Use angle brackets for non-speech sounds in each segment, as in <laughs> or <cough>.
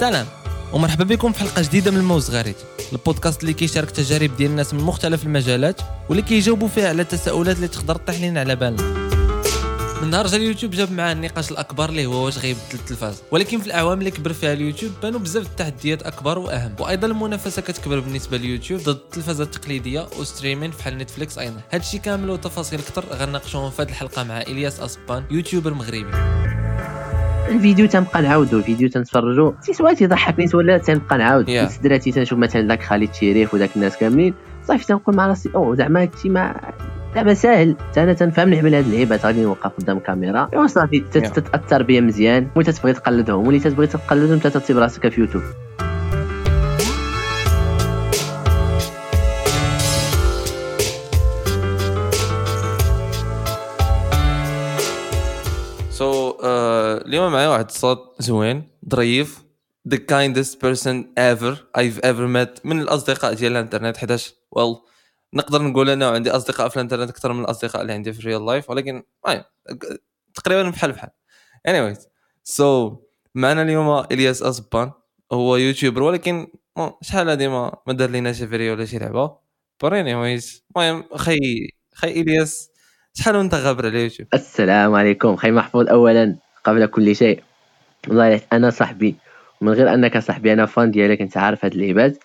سلام ومرحبا بكم في حلقة جديدة من الما والزغاريت البودكاست اللي كيشارك تجارب ديال الناس من مختلف المجالات واللي كيجاوبوا فيها على التساؤلات اللي تقدر تطيح لنا على بالنا. من نهار جا اليوتيوب جاب معاه النقاش الأكبر اللي هو واش غيبدل التلفاز. ولكن في الأعوام اللي كبر فيها اليوتيوب بانوا بزاف التحديات أكبر وأهم. وأيضا المنافسة كتكبر بالنسبة لليوتيوب ضد التلفازة التقليدية و streaming بحال نتفليكس أيضا. هادشي كامل وتفاصيل أكثر غنناقشوهم في هذه الحلقة مع إلياس اسبان يوتيوبر مغربي. الفيديو تنبقى نعاودو الفيديو تنتفرجو. شي سواء تيضحكني ولا تنبقى نعاود Yeah. دراتي تنشوف مثلا داك خالد الشريف وداك الناس كاملين. صافي تنقول مع راسي أو زعما هادشي ما زعما ساهل. حتى أنا تنفهم نعمل هاد اللعيبات غادي نوقف قدام الكاميرا ايوا صافي. تتأثر بيا مزيان. وانت تبغي تقلدهم. واللي تتبغي تقلدهم انت تسيب راسك في يوتيوب. so uh, اليوم معايا واحد الصوت زوين ظريف the kindest person ever I've ever met من الأصدقاء ديال الإنترنت حيتاش؟ Well نقدر نقول أنا عندي أصدقاء في الإنترنت أكثر من الأصدقاء اللي عندي في ال real life ولكن المهم تقريبا بحال بحال. Anyways so معنا اليوم إلياس اسبان هو يوتيوبر ولكن شحال هادي ما ما دار لينا شي فيديو ولا شي لعبة. But anyways المهم خي خي إلياس. شحال وانت غابر على يوتيوب السلام عليكم. خي محفوظ اولا قبل كل شيء والله أنا صاحبي من غير أنك صاحبي أنا fan ديالك أنت عارف هاد اللعبات.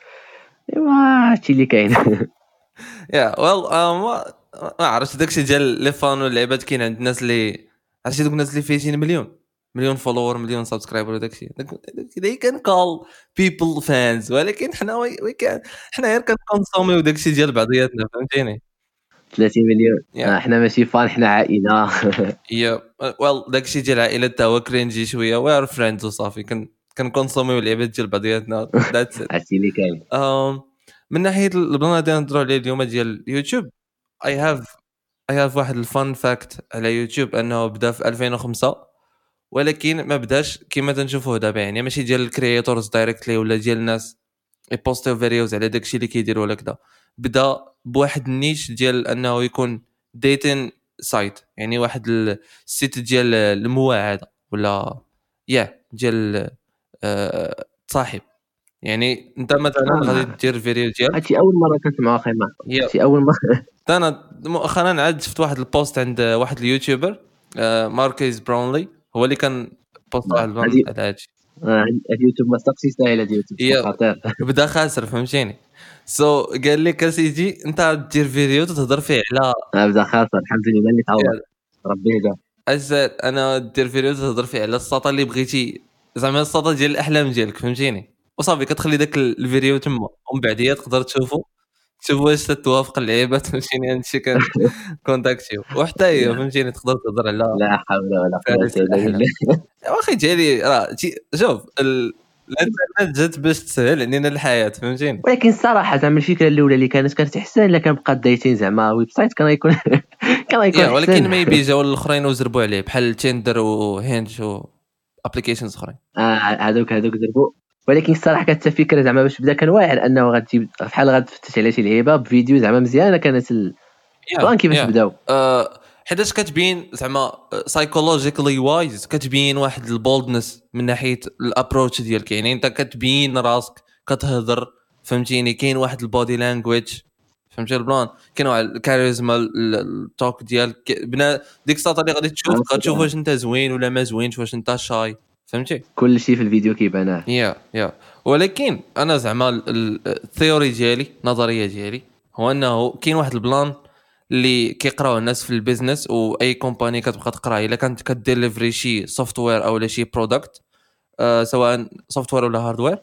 إيوا هادشي اللي كاين. <laughs> يا ويل ما ما عرفتش داكشي ديال les fans واللعبات كاين عند الناس اللي عرفتي دوك الناس اللي فايتين مليون؟ مليون followers مليون subscriber وداكشي they can call people fans ولكن حنا we can حنا غير كنكونسوميو داكشي ديال بعضياتنا فهمتيني؟ 30 مليون. Yeah. آه، حنا ماشي fan حنا عائلة. يا ويل داكشي ديال العائله تا هو cringy شوية. we are friends وصافي. كن كنكونسوميو اللعبات ديال بعضياتنا that's اللي كاين. Um, من ناحية ال plan اللي نهضروا عليه اليوم ديال يوتيوب I have I have واحد ال fun fact على يوتيوب أنه بدا في 2005 ولكن ما بداش كما تنشوفوه دابا. يعني ماشي ديال ال creators directly ولا ديال الناس. يبوستيو videos على داكشي اللي كيديروا ولا كذا بدا بواحد ال niche ديال انه يكون dating site يعني واحد ال site ديال المواعدة ولا yeah ديال آه، تصاحب يعني انت مثلا آه. غادي دير فيديو ديالك. هادشي أول مرة كنسمعو أخي ما. هادشي أول مرة. <laughs> أنا مؤخرا عاد شفت واحد ال post عند واحد ال youtuber آه، ماركيز براونلي هو اللي كان post على هادشي. آه، اليوتيوب ما ساهل هاد اليوتيوب <laughs> بدا خاسر فهمتيني؟ so so, قال لك اسيدي أنت دير فيديو تهضر فيه على آه، بدا خاسر الحمد لله اللي تعوض ربي هدا أجي أنا دير فيديو تهضر فيه على الساطا اللي بغيتي. زعما الساطا ديال الأحلام ديالك فهمتيني؟ وصافي كتخلي داك ال- الفيديو تما. ومن بعديا تقدر تشوفو. تشوف واش تتوافق اللعيبه فهمتيني؟ هادشي كان <laughs> كونتاكتيو وحتى هي فهمتيني؟ تقدر تهضر على لا حول ولا قوة إلا. بالله. واخي جالي راه شوف ال- الانترنت جات باش تسهل علينا الحياة فهمتيني ولكن الصراحه زعما الفكرة الأولى اللي كانت كانت احسن إلا كان بقى دايتين زعما ويب سايت كان يكون <laughs> كان يكون ولكن أحسن. ميبي جاو الأخرين وزربوا عليه بحال تيندر وهينج و ابليكيشنز أخرين آه هذوك هذوك دربوا ولكن الصراحه كانت الفكرة زعما باش بدا كان واعر أنه غتجيب بحال غتفتش على شي لعيبة بفيديو زعما مزيانة كانت البلان كيفاش. بداو آه، حيتاش كتبين زعما psychologically wise كتبين واحد ال boldness من ناحية ال approach ديالك يعني انت كتبين راسك كتهضر فهمتيني؟ كاين واحد ال body language فهمتي ال plan؟ كاين واحد الكاريزما ال- ال- التوك ديالك بنا ديك الساطه اللي غادي تشوف غتشوف. واش انت زوين ولا ما زوينش واش انت shy فهمتي؟ كل شيء في الفيديو كيبان يا يا. ولكن أنا زعما ال- ال- theory ديالي النظريه ديالي هو أنه كاين واحد ال plan اللي كيقراوه الناس في ال business any company كتبقى تقرا إلا كانت كديليفري شي software أو شي product آه سواء software ولا hardware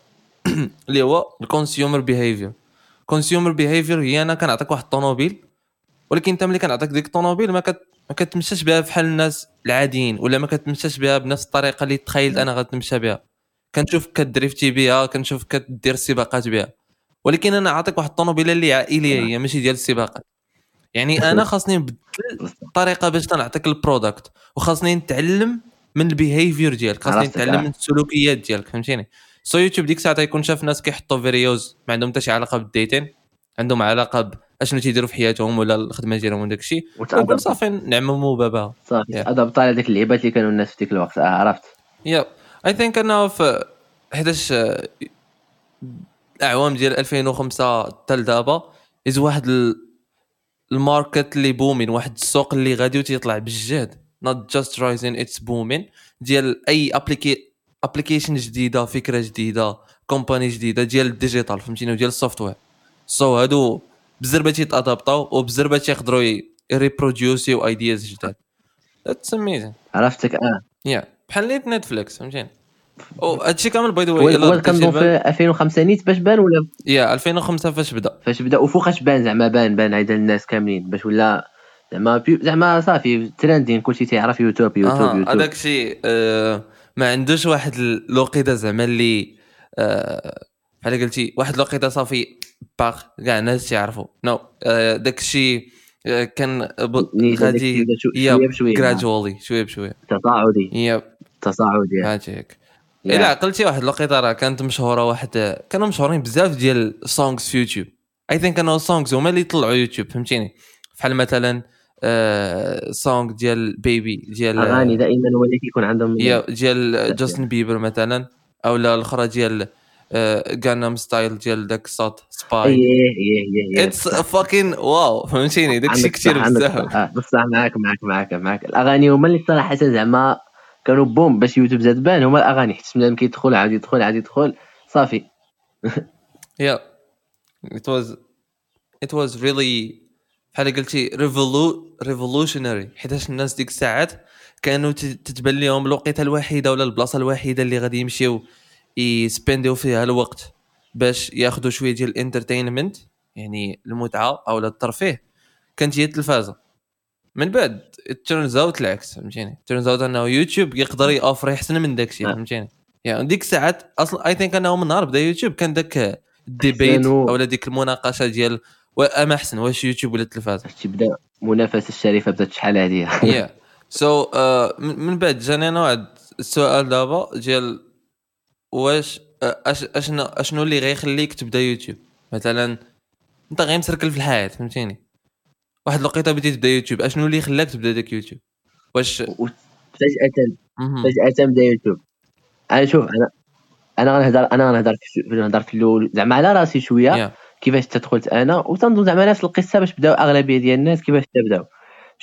<clears throat> اللي هو ال consumer behavior consumer behavior هي أنا كنعطيك واحد الطوموبيل ولكن أنت ملي كنعطيك ديك الطوموبيل ما كت ما كتمشاش بها بحال الناس العاديين ولا ما كتمشاش بها بنفس الطريقة اللي تخيلت أنا غتمشى بها. كنشوفك كدريفتي بها كنشوفك كدير السباقات بها. ولكن أنا عاطيك واحد الطوموبيله اللي عائلية هي ماشي ديال السباقات. يعني أنا خاصني نبدل الطريقة باش تنعطيك ال product وخاصني نتعلم من ال behavior ديالك خاصني نتعلم آه. من السلوكيات ديالك فهمتيني؟ so يوتيوب ديك الساعة يكون شاف ناس كيحطوا videos ما عندهم حتى شي علاقة بال dating عندهم علاقة باشنو تيديروا في حياتهم ولا الخدمة ديالهم وداك الشيء وكل صافي نعمموا بابها. صافي. Yeah. adapt على ديك اللعيبات اللي كانوا الناس في ديك الوقت آه عرفت. يا I think انه في حيتاش آه، الأعوام ديال 2005 حتى لدابا as واحد ال market اللي booming واحد السوق اللي غادي وتيطلع بالجهد. not just rising it's booming ديال أي appli- application جديدة فكرة جديدة company جديدة ديال ال digital فهمتيني؟ وديال ال software so هادو بزربة تيت adapt او وبزربة تيقدروا reproduce يو ideas جداد. That's amazing عرفتك آه. yeah بحال نتفليكس فهمتيني؟ هادشي كامل by the way هو كنظن في 2005 نيت باش بان ولا؟ yeah 2005 فاش بدا. فاش بدا وفوقاش بان زعما بان بان هيدا الناس كاملين باش ولا زعما زعما صافي trending كلشي تيعرف يوتيوب يوتيوب أها يوتيوب هذاك الشيء آه ما عندوش واحد الوقيته زعما اللي آه بحال قلتي واحد الوقيته صافي باغ كاع الناس تيعرفوا no آه داك الشيء آه كان غادي شو- يا شوية بشوية. جرادوالي شوية بشوية. تصاعدي يا تصاعدي هادشي هيك يا. الا عقلتي واحد الوقيته راه كانت مشهورة واحد كانوا مشهورين بزاف ديال سونغز في يوتيوب. اي ثينك أنه سونغز هما اللي طلعوا يوتيوب فهمتيني؟ بحال مثلا آه سونغ ديال بيبي ديال أغاني دائما هو اللي كيكون عندهم يا ديال جاستن بيبر مثلا أو لا الأخرى ديال غانام ستايل ديال داك الصوت اي سباي اي اي اتس فاكين واو فهمتيني؟ داك الشيء كثير بزاف. صح. آه، بصح معاك معاك معاك معاك. الأغاني هما اللي صراحة زعما كانوا boom باش يوتيوب زاد بان هما الأغاني حيت ملي كيدخل عاد يدخل عاد يدخل. صافي. <laughs> yeah it was it was really بحال قلتي revolu- revolutionary حيتاش الناس ديك الساعات كانوا تتبان لهم الوقيتة الوحيدة ولا البلاصة الوحيدة اللي غادي يمشيو ي spend يو فيها الوقت باش ياخذوا شوية ديال ال entertainment يعني المتعة أو الترفيه. كانت هي التلفازة. من بعد turns out العكس فهمتيني؟ turns out أنه يوتيوب يقدر يوفر أحسن من داك الشيء نعم. فهمتيني؟ يعني ديك الساعات أصلا I think أنه من نهار بدا يوتيوب كان داك ال debate أو ديك المناقشة ديال واما أحسن واش يوتيوب ولا التلفازه باش تبدأ المنافسه الشريفة بدات شحال هذه يا سو من بعد جاني أنا واحد السؤال دابا ديال واش آه، اش اشنو أشنو اللي غيخليك تبدأ يوتيوب مثلا أنت غير مسركل في الحياة فهمتيني؟ واحد الوقيته بديت تبدا يوتيوب. أشنو اللي خلاك تبدأ داك يوتيوب؟ واش؟ فجاه. فجأة بدأ يوتيوب. أنا شوف أنا أنا غنهضر أنا غنهضر في غنهضر في الأول زعما على راسي شوية Yeah. كيفاش تدخلت أنا وتنظن زعما نفس القصة باش بدأو أغلبية ديال الناس كيفاش تبدأو.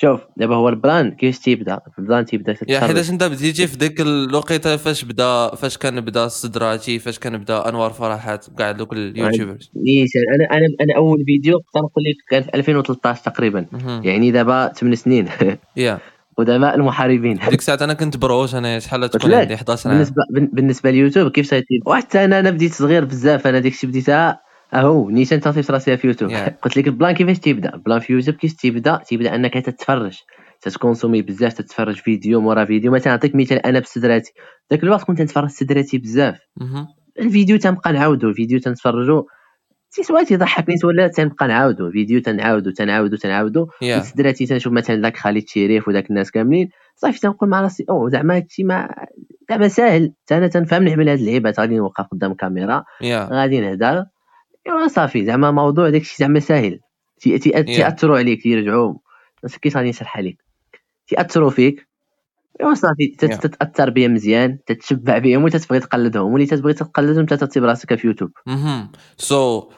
شوف دابا هو البلان كيفاش تيبدا؟ البلان تيبدا yeah. حيتاش انت بديتي في ديك الوقيته فاش بدا فاش كان بدا الصدراتي فاش كان بدا انوار فرحات كاع دوك اليوتيوبرز؟ أنا أنا أنا أول فيديو تنقول لك كان في 2013 تقريبا. يعني دابا 8 سنين. يا. <laughs> قدماء المحاربين. <laughs> ديك الساعة أنا كنت بروش أنا شحال تكون عندي 11 عام؟ بالنسبة بالنسبة ليوتيوب كيف تيتيب وحتى أنا أنا بديت صغير بزاف أنا داكشي بديتها أهو نيشان تصيفط راسي في يوتيوب Yeah. <laughs> قلت لك البلان كيفاش تيبدا البلان في يوتيوب كيفاش تيبدا تيبدا أنك تتفرج. تت consommer بزاف تتفرج فيديو مورا فيديو. مثلا نعطيك مثال أنا بسدراتي ذاك الوقت كنت نتفرج سدراتي بزاف. مهم. الفيديو تنبقى نعاودو الفيديو تنتفرجو. سواء تيضحكني ولا تنبقى نعاودو. فيديو تنعاودو تنعاودو تنعاودو. yeah سدراتي تنشوف مثلا داك خالد شريف وداك الناس كاملين. صافي تنقول مع راسي أو زعما هادشي ما زعما ساهل. أنا تنفهم نعمل هاد اللعيبات غادي نوقف قدام كاميرا. yeah غادي نهضر ايوا صافي زعما موضوع داكشي زعما ساهل. تي- تي- تيأثروا عليك تيرجعوا. كيف غادي نشرح لك تيأثروا فيك. ايوا صافي تت- Yeah. تتأثر بهم مزيان تتشبع بهم وتتبغي تقلدهم واللي تتبغي تقلدهم حتى تصيب راسك في يوتيوب. مهم. So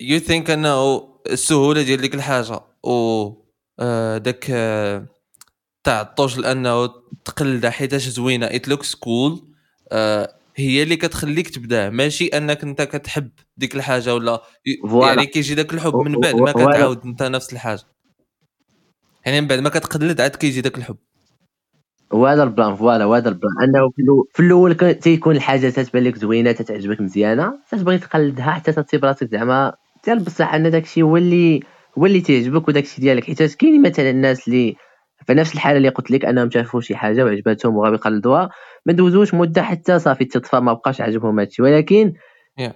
you think أنه السهولة ديال ديك الحاجة و آه، داك آه، تاع ال touch لأنه تقلدها حيتاش زوينة. it looks cool هي اللي كتخليك تبدأ. ماشي؟ أنك أنت كتحب ديك الحاجة ولا. يعني كيجي داك الحب من بعد ما. كتعاود أنت نفس الحاجة. يعني من بعد ما كتقلد عاد كيجي داك الحب. وهذا البلان voilà وهذا البلان. أنه في الأول تيكون الحاجة تتبان لك زوينة تتعجبك مزيانة تتبغي تقلدها حتى تصيب راسك زعما. حتى بصح أن داكشي هو اللي هو اللي تيعجبك وداكشي ديالك. حيت كاين مثلا الناس اللي في نفس الحالة اللي قلت لك أنهم شافوا شي حاجة وعجبتهم وبغاو يقلدوها ما دوزوش مدة حتى صافي تطفى ما بقاش عجبهم هادشي. ولكن Yeah.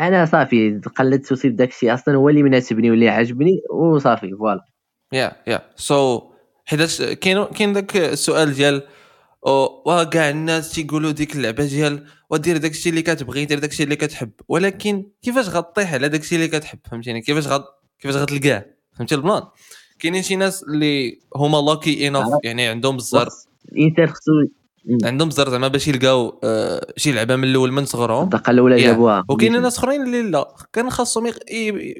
أنا صافي قلدت وصبت داكشي أصلا هو اللي مناسبني واللي عجبني وصافي voilà. yeah yeah. So حيتاش كاين كاين داك السؤال ديال أو واه كاع الناس تيقولوا ديك اللعبة ديال ودير داك الشيء اللي كتبغي دير داك الشيء اللي كتحب. ولكن كيفاش غطيح على داك الشيء اللي كتحب؟ فهمتيني؟ كيفاش غد كيفاش غتلقاه؟ فهمتي البلان؟ كاينين شي ناس اللي هما lucky enough. يعني عندهم الزر الانسان خصو مم. عندهم زر زعما باش يلقاو آه، شي لعبة من الأول من صغرهم الدقه الأولى. جابوها وكاين ناس أخرين اللي لا كان خاصهم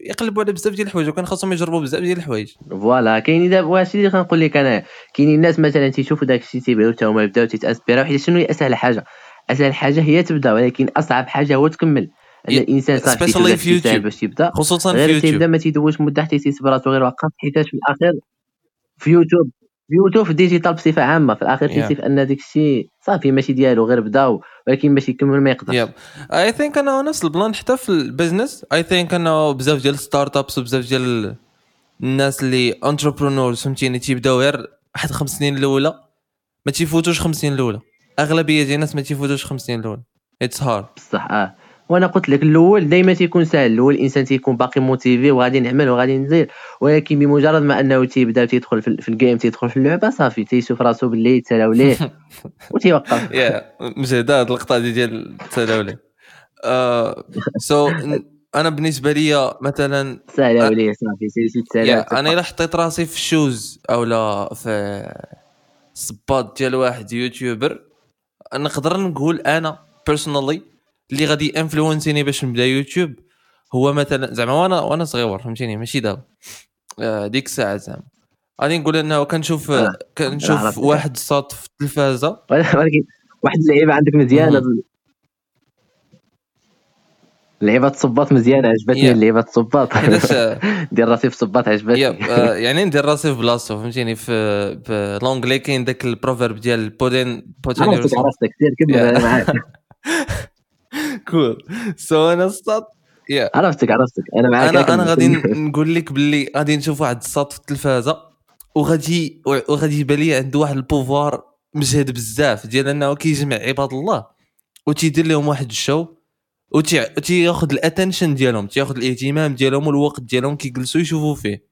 يقلبوا على بزاف ديال الحوايج وكان خاصهم يجربوا بزاف ديال الحوايج voilà كاين دابا واش اللي كنقول لك أنا كاينين الناس مثلا تيشوفوا داك الشيء تيبغيو حتى هما يبداو تيت inspirer او حيت شنو هي أسهل حاجة أسهل حاجة هي تبدأ ولكن أصعب حاجة هو تكمل. الانسان صافي داك في يوتيوب. باش يبدأ. خصوصا في يوتيوب تيبدأ ما تيدوش مده حتى تيسيب راسو غير وقف حيت في الآخر؟ في يوتيوب. في يوتيوب في ال digital بصفة عامة. في الآخر Yeah. تيسيف أن داك الشيء صافي ماشي ديالو غير بدا ولكن باش يكمل ما يقدرش yep I think انه نفس البلان حتى في ال business I think انه بزاف ديال ال startups وبزاف ديال الناس اللي entrepreneurs فهمتيني؟ تيبداو غير واحد خمس سنين الأولى. ما تيفوتوش خمس سنين الأولى. أغلبية ديال الناس ما تيفوتوش خمس سنين الأولى. it's hard بصح آه. وأنا قلت لك الأول دائما تيكون سهل. الأول الإنسان تيكون باقي motivé وغادي نعمل وغادي ندير ولكن بمجرد ما أنه تيبدأ تيدخل في, ال game تيدخل في اللعبة صافي. تيشوف راسو باللي تسالاو ليه <laughs> وتيوقف. يا مجهده هاد اللقطه دي ديال التداولي so أنا بالنسبة لي مثلا تسالاو ليه صافي. تسالاو يا أنا إلا حطيت راسي في ال shoes أو لا في الصباط ديال واحد YouTuber نقدر نقول أنا personally اللي غادي influence يني باش نبدا يوتيوب هو مثلا زعما وأنا وأنا صغير فهمتيني؟ ماشي دابا. آه، ديك الساعة زعما. غادي نقول إنه كنشوف كنشوف. واحد صوت في التلفازة. ولكن واحد اللعيبة عندك مزيانة. اللعيبة تصباط مزيانة عجبتني Yeah. حيتاش آه، دير راسي في صباط عجبتني. يب آه، <laughs> يعني ندير راسي في بلاصتو فهمتيني؟ في لونجلي كاين داك البروفيرب ديال بودين بودين عرفتك عرفتك دير كمل Yeah. معاك. <laughs> Cool. So أنا الصوت يا عرفتك عرفتك. أنا معاك أنا أنا. غادي <laughs> نقول لك باللي غادي نشوف واحد الصوت في التلفازة. وغادي وغادي يبان لي عنده واحد ال pouvoir مجهد بزاف ديال أنه كيجمع عباد الله. وتيدير لهم واحد ال show وتي- وتياخذ ال attention ديالهم تياخذ الاهتمام ديالهم والوقت ديالهم كيجلسوا يشوفوا فيه.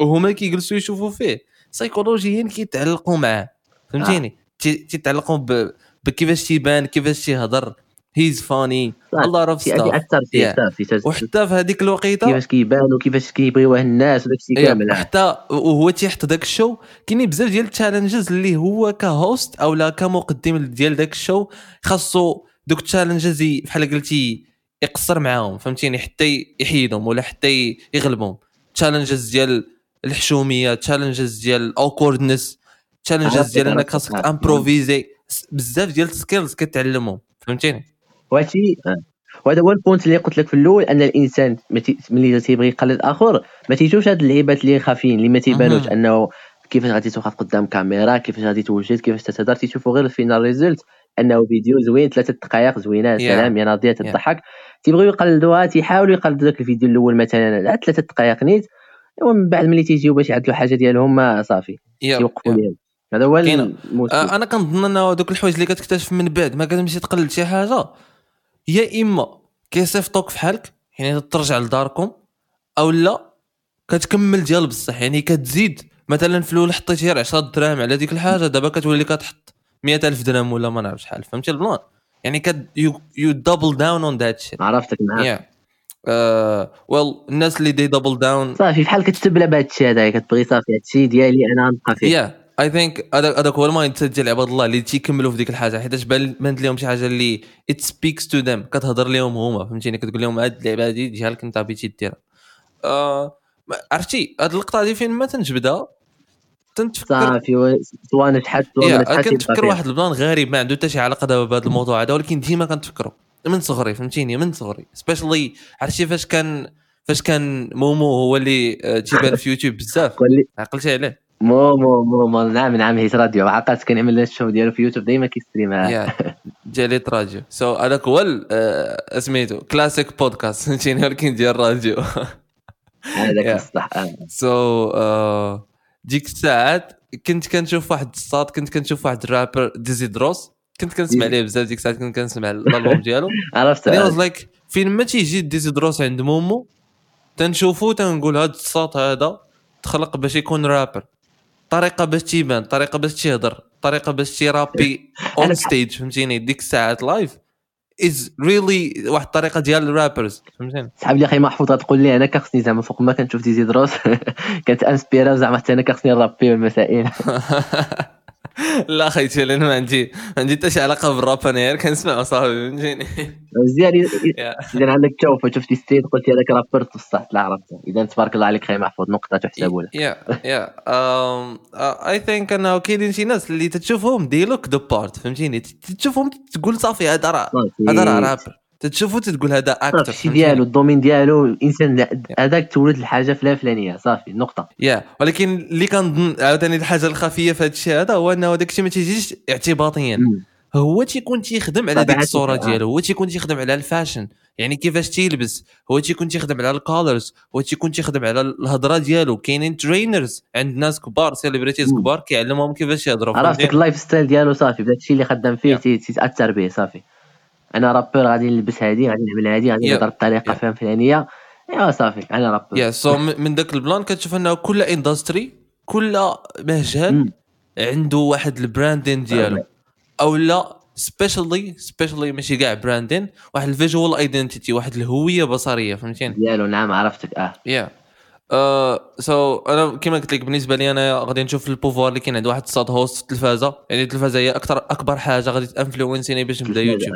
وهما كيجلسوا يشوفوا فيه. سيكولوجيا كيتعلقوا معاه. فهمتيني؟ تي- تيتعلقوا بكيفاش تيبان كيفاش تيهضر. هيز فاني. الله ستاف ياثر فيه Yeah. صافي تت- وحتى في هذيك الوقيتة كيفاش كيبان وكيفاش كيبغيوه الناس وداك الشيء كامل آه. حتى وهو تيحط داك الشو كاينين بزاف ديال التشالنجز اللي هو كهوست أو لا كمقدم ديال داك الشو خاصو دوك التشالنجز بحال قلتي يقصر معاهم فهمتيني حتى يحيدهم ولا حتى يغلبهم تشالنجز ديال الحشومية تشالنجز ديال الاوكوردنس challenges ديال إنك. خاصك. ت improviser بزاف ديال ال skills كتعلمهم فهمتيني وهادشي. وهذا هو ال point اللي قلت لك في الأول أن الإنسان ملي تيبغي يقلد اخر ما تيجوش هاد اللعيبات اللي خافيين اللي ما تيبانوش. أنه كيفاش غادي توقف قدام كاميرا كيفاش غادي توجد كيفاش تتهضر تيشوفوا غير ال final result أنه فيديو زوين ثلاثة دقائق زوينة Yeah. سلام يا ناضية تضحك تيبغيو يقلدوها تيحاولوا يقلدوا ذاك الفيديو الأول مثلا على ثلاثة دقائق نيت ومن بعد ملي تيجيو باش يعدلوا حاجة ديالهم ما صافي تيوقفوا. ليهم هذا هو. المشكل آه، أنا كنظن أنه دوك الحوايج اللي كتكتشف من بعد ما كتمشي تقلد شي حاجة يا إما كيصيفطوك في حالك يعني ترجع لداركم أو لا كتكمل ديال بصح يعني كتزيد. مثلا في الأول حطيتي غير 10 دراهم على ديك الحاجة دابا كتولي كتحط 100000 درهم ولا ما نعرف شحال فهمتي البلان؟ يعني كت you you double down on that shit عرفتك معاك. yeah well الناس اللي they double down صافي بحال كتبلى بهذا الشيء هذا كتبغي صافي هادشي ديالي أنا نبقى فيه. يا اي ثينك هذاك هو ال mindset ديال عباد الله اللي تيكملوا في ديك الحاجة حيت بان بانت لهم شي حاجة اللي it speaks to them كتهضر لهم هما فهمتيني؟ كتقول لهم هاد اللعبة هادي ديالك انت بغيتي ديرها. آه عرفتي؟ هاد اللقطة هادي فين ما تنجبدها. تنتفكر صافي و- سواء نجحت سواء ما يا نجحتش كنتفكر واحد البلان غريب ما عنده حتى شي علاقة دابا بهذا الموضوع هذا ولكن ديما كنتفكرو من صغري فهمتيني؟ من صغري. Specially عرفتي فاش كان فاش كان مومو هو اللي آه، تيبان في يوتيوب بزاف. عقلتي عليه. مو مو مو مو نعم نعم Hit Radio. عقلت كنعمل ال show ديالو في يوتيوب ديما كي stream ها <laughs> جا ل Hit Radio. So هذاك هو سميتو classic podcast فهمتيني ولكن ديال الراديو هذاك <laughs> آه. سو ديك الساعات كنت كنشوف واحد الصاد كنت كنشوف واحد الرابر ديزي دروس كنت كنسمع ليه بزاف ديك الساعات كنت كنسمع الالبوم ديالو. <laughs> عرفت was like فين ما تيجي ديزي دروس عند مومو تنشوفو تنقول هاد الصوت هذا تخلق باش يكون رابر طريقة باش تيبان طريقة باش تيهضر طريقة باش تيرابي on stage فهمتيني؟ ديك الساعات life is really واحد الطريقة ديال ال rappers فهمتيني؟ صحاب لي أخي محفوظ تقول لي أنا كخصني زعما فوق ما كنشوف ديزي دروس <laughs> كانت inspira زعما حتى أنا كخصني نرابي والمسائل. <laughs> <laughs> لا خيتي لأن ما عندي ما عندي حتى شي علاقه بالراب <laughs> <laughs> أنا غير كنسمع صافي فهمتيني مزيان. إذا عندك توفى شفتي street قلتي هذاك رابر تصح لا عرفت. إذا تبارك الله عليك خي محفوظ نقطة تحسب له yeah yeah. I think أنه كاينين شي ناس اللي تشوفهم they look the part فهمتيني تشوفهم تقول صافي هذا راه هذا راه رابر. تشوفو تقول هذا أكتر الشيء ديالو ال domaine ديالو الإنسان هذاك تولد الحاجة فلا فلانيه صافي نقطة yeah ولكن اللي كنظن عاوتاني الحاجة الخفية في هذا الشيء هذا هو أنه داك الشيء ما تيجيش اعتباطيا. هو تيكون تيخدم على ديك الصورة. ديالو هو تيكون تيخدم على ال fashion يعني كيفاش تيلبس هو تيكون تيخدم على ال colors هو تيكون تيخدم على الهضرة ديالو كاينين trainers عند ناس كبار celebrities. كبار كيعلمهم كيفاش يهضروا عرفت؟ ال lifestyle ديالو صافي بداك الشيء اللي خدام فيه Yeah. تي- تيتأثر به صافي أنا rappeur غادي نلبس هادي غادي نعمل هادي غادي Yeah. نهضر بطريقة Yeah. فهم فلانيه ايوا صافي أنا rappeur yeah so من ذاك البلان كتشوف انه كل industry كل مجال. عنده واحد ال branding ديالو. أو لا specially specially ماشي كاع branding واحد ال visual identity واحد الهوية بصرية فهمتيني؟ ديالو نعم عرفتك آه. yeah so أنا كما قلت لك بالنسبة لي أنا غادي نشوف ال pouvoir اللي كاين عند واحد الصاد host في التلفازة. يعني التلفازة هي أكثر أكبر حاجة غادي تأنفلونسيني باش نبدأ يوتيوب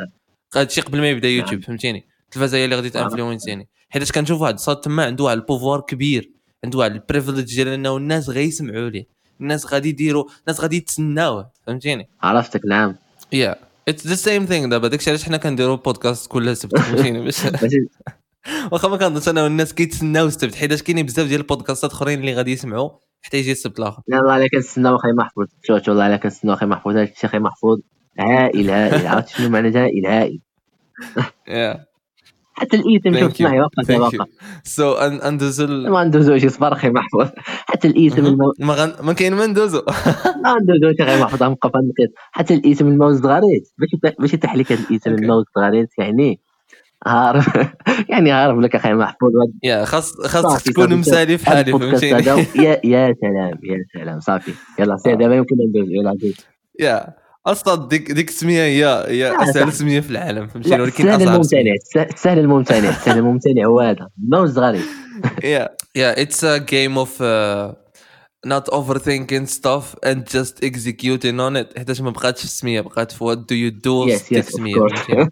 هادشي قبل ما يبدا يوتيوب فهمتيني؟ التلفازه هي اللي غادي نعم. تانفلونسيني حيت كنشوف واحد الصاد تما عنده واحد ال pouvoir كبير عنده واحد ال privilege ديال انه الناس غيسمعوا ليه. الناس غادي يديروا الناس غادي يتسناوه فهمتيني؟ عرفتك نعم. yeah it's the same thing دابا. داكشي علاش حنا كنديروا بودكاست كل سبت فهمتيني؟ باش <laughs> واخا ما كنظنش أنا والناس كيتسناو السبت حيت كاينين بزاف ديال البودكاستات اخرين اللي غادي يسمعوا حتى يجي السبت الآخر. لا والله الا كنتسناو أخي محفوظ. شوف والله الا كنتسناو أخي محفوظ. هذا الشيء أخي محفوظ. هائل هائل عرفت شنو معنى هائل هائل yeah حتى الاسم شوف yo وقف وقف so ندوز ما ندوزو شي صبر أخي محفوظ. حتى الاسم. ما كاين ما ندوزو <laughs> ما ندوزو شي أخي محفوظ غنبقى في النقيض. حتى الاسم الما و الزغاريت باش باش تحليك هاد الاسم. الما و الزغاريت يعني عارف. <laughs> يعني عارف لك أخي محفوظ. yeah خاص خاصك تكون مسالي في حالي فهمتيني هذا. <laughs> يا يا سلام يا سلام صافي. يلا سير دابا يمكن ندوز يلا دوز yeah أصلا ديك ديك السميه هي هي أسهل. سمية في العالم فهمتيني لا ولكن السهل الممتنع السهل الممتنع السهل الممتنع هو هذا الزغاريت <laughs> yeah. Yeah it's a game of uh, not overthinking stuff and just executing on it. حيتاش ما بقاتش في السميه بقات في what do you do Yes, yes, السميه <laughs>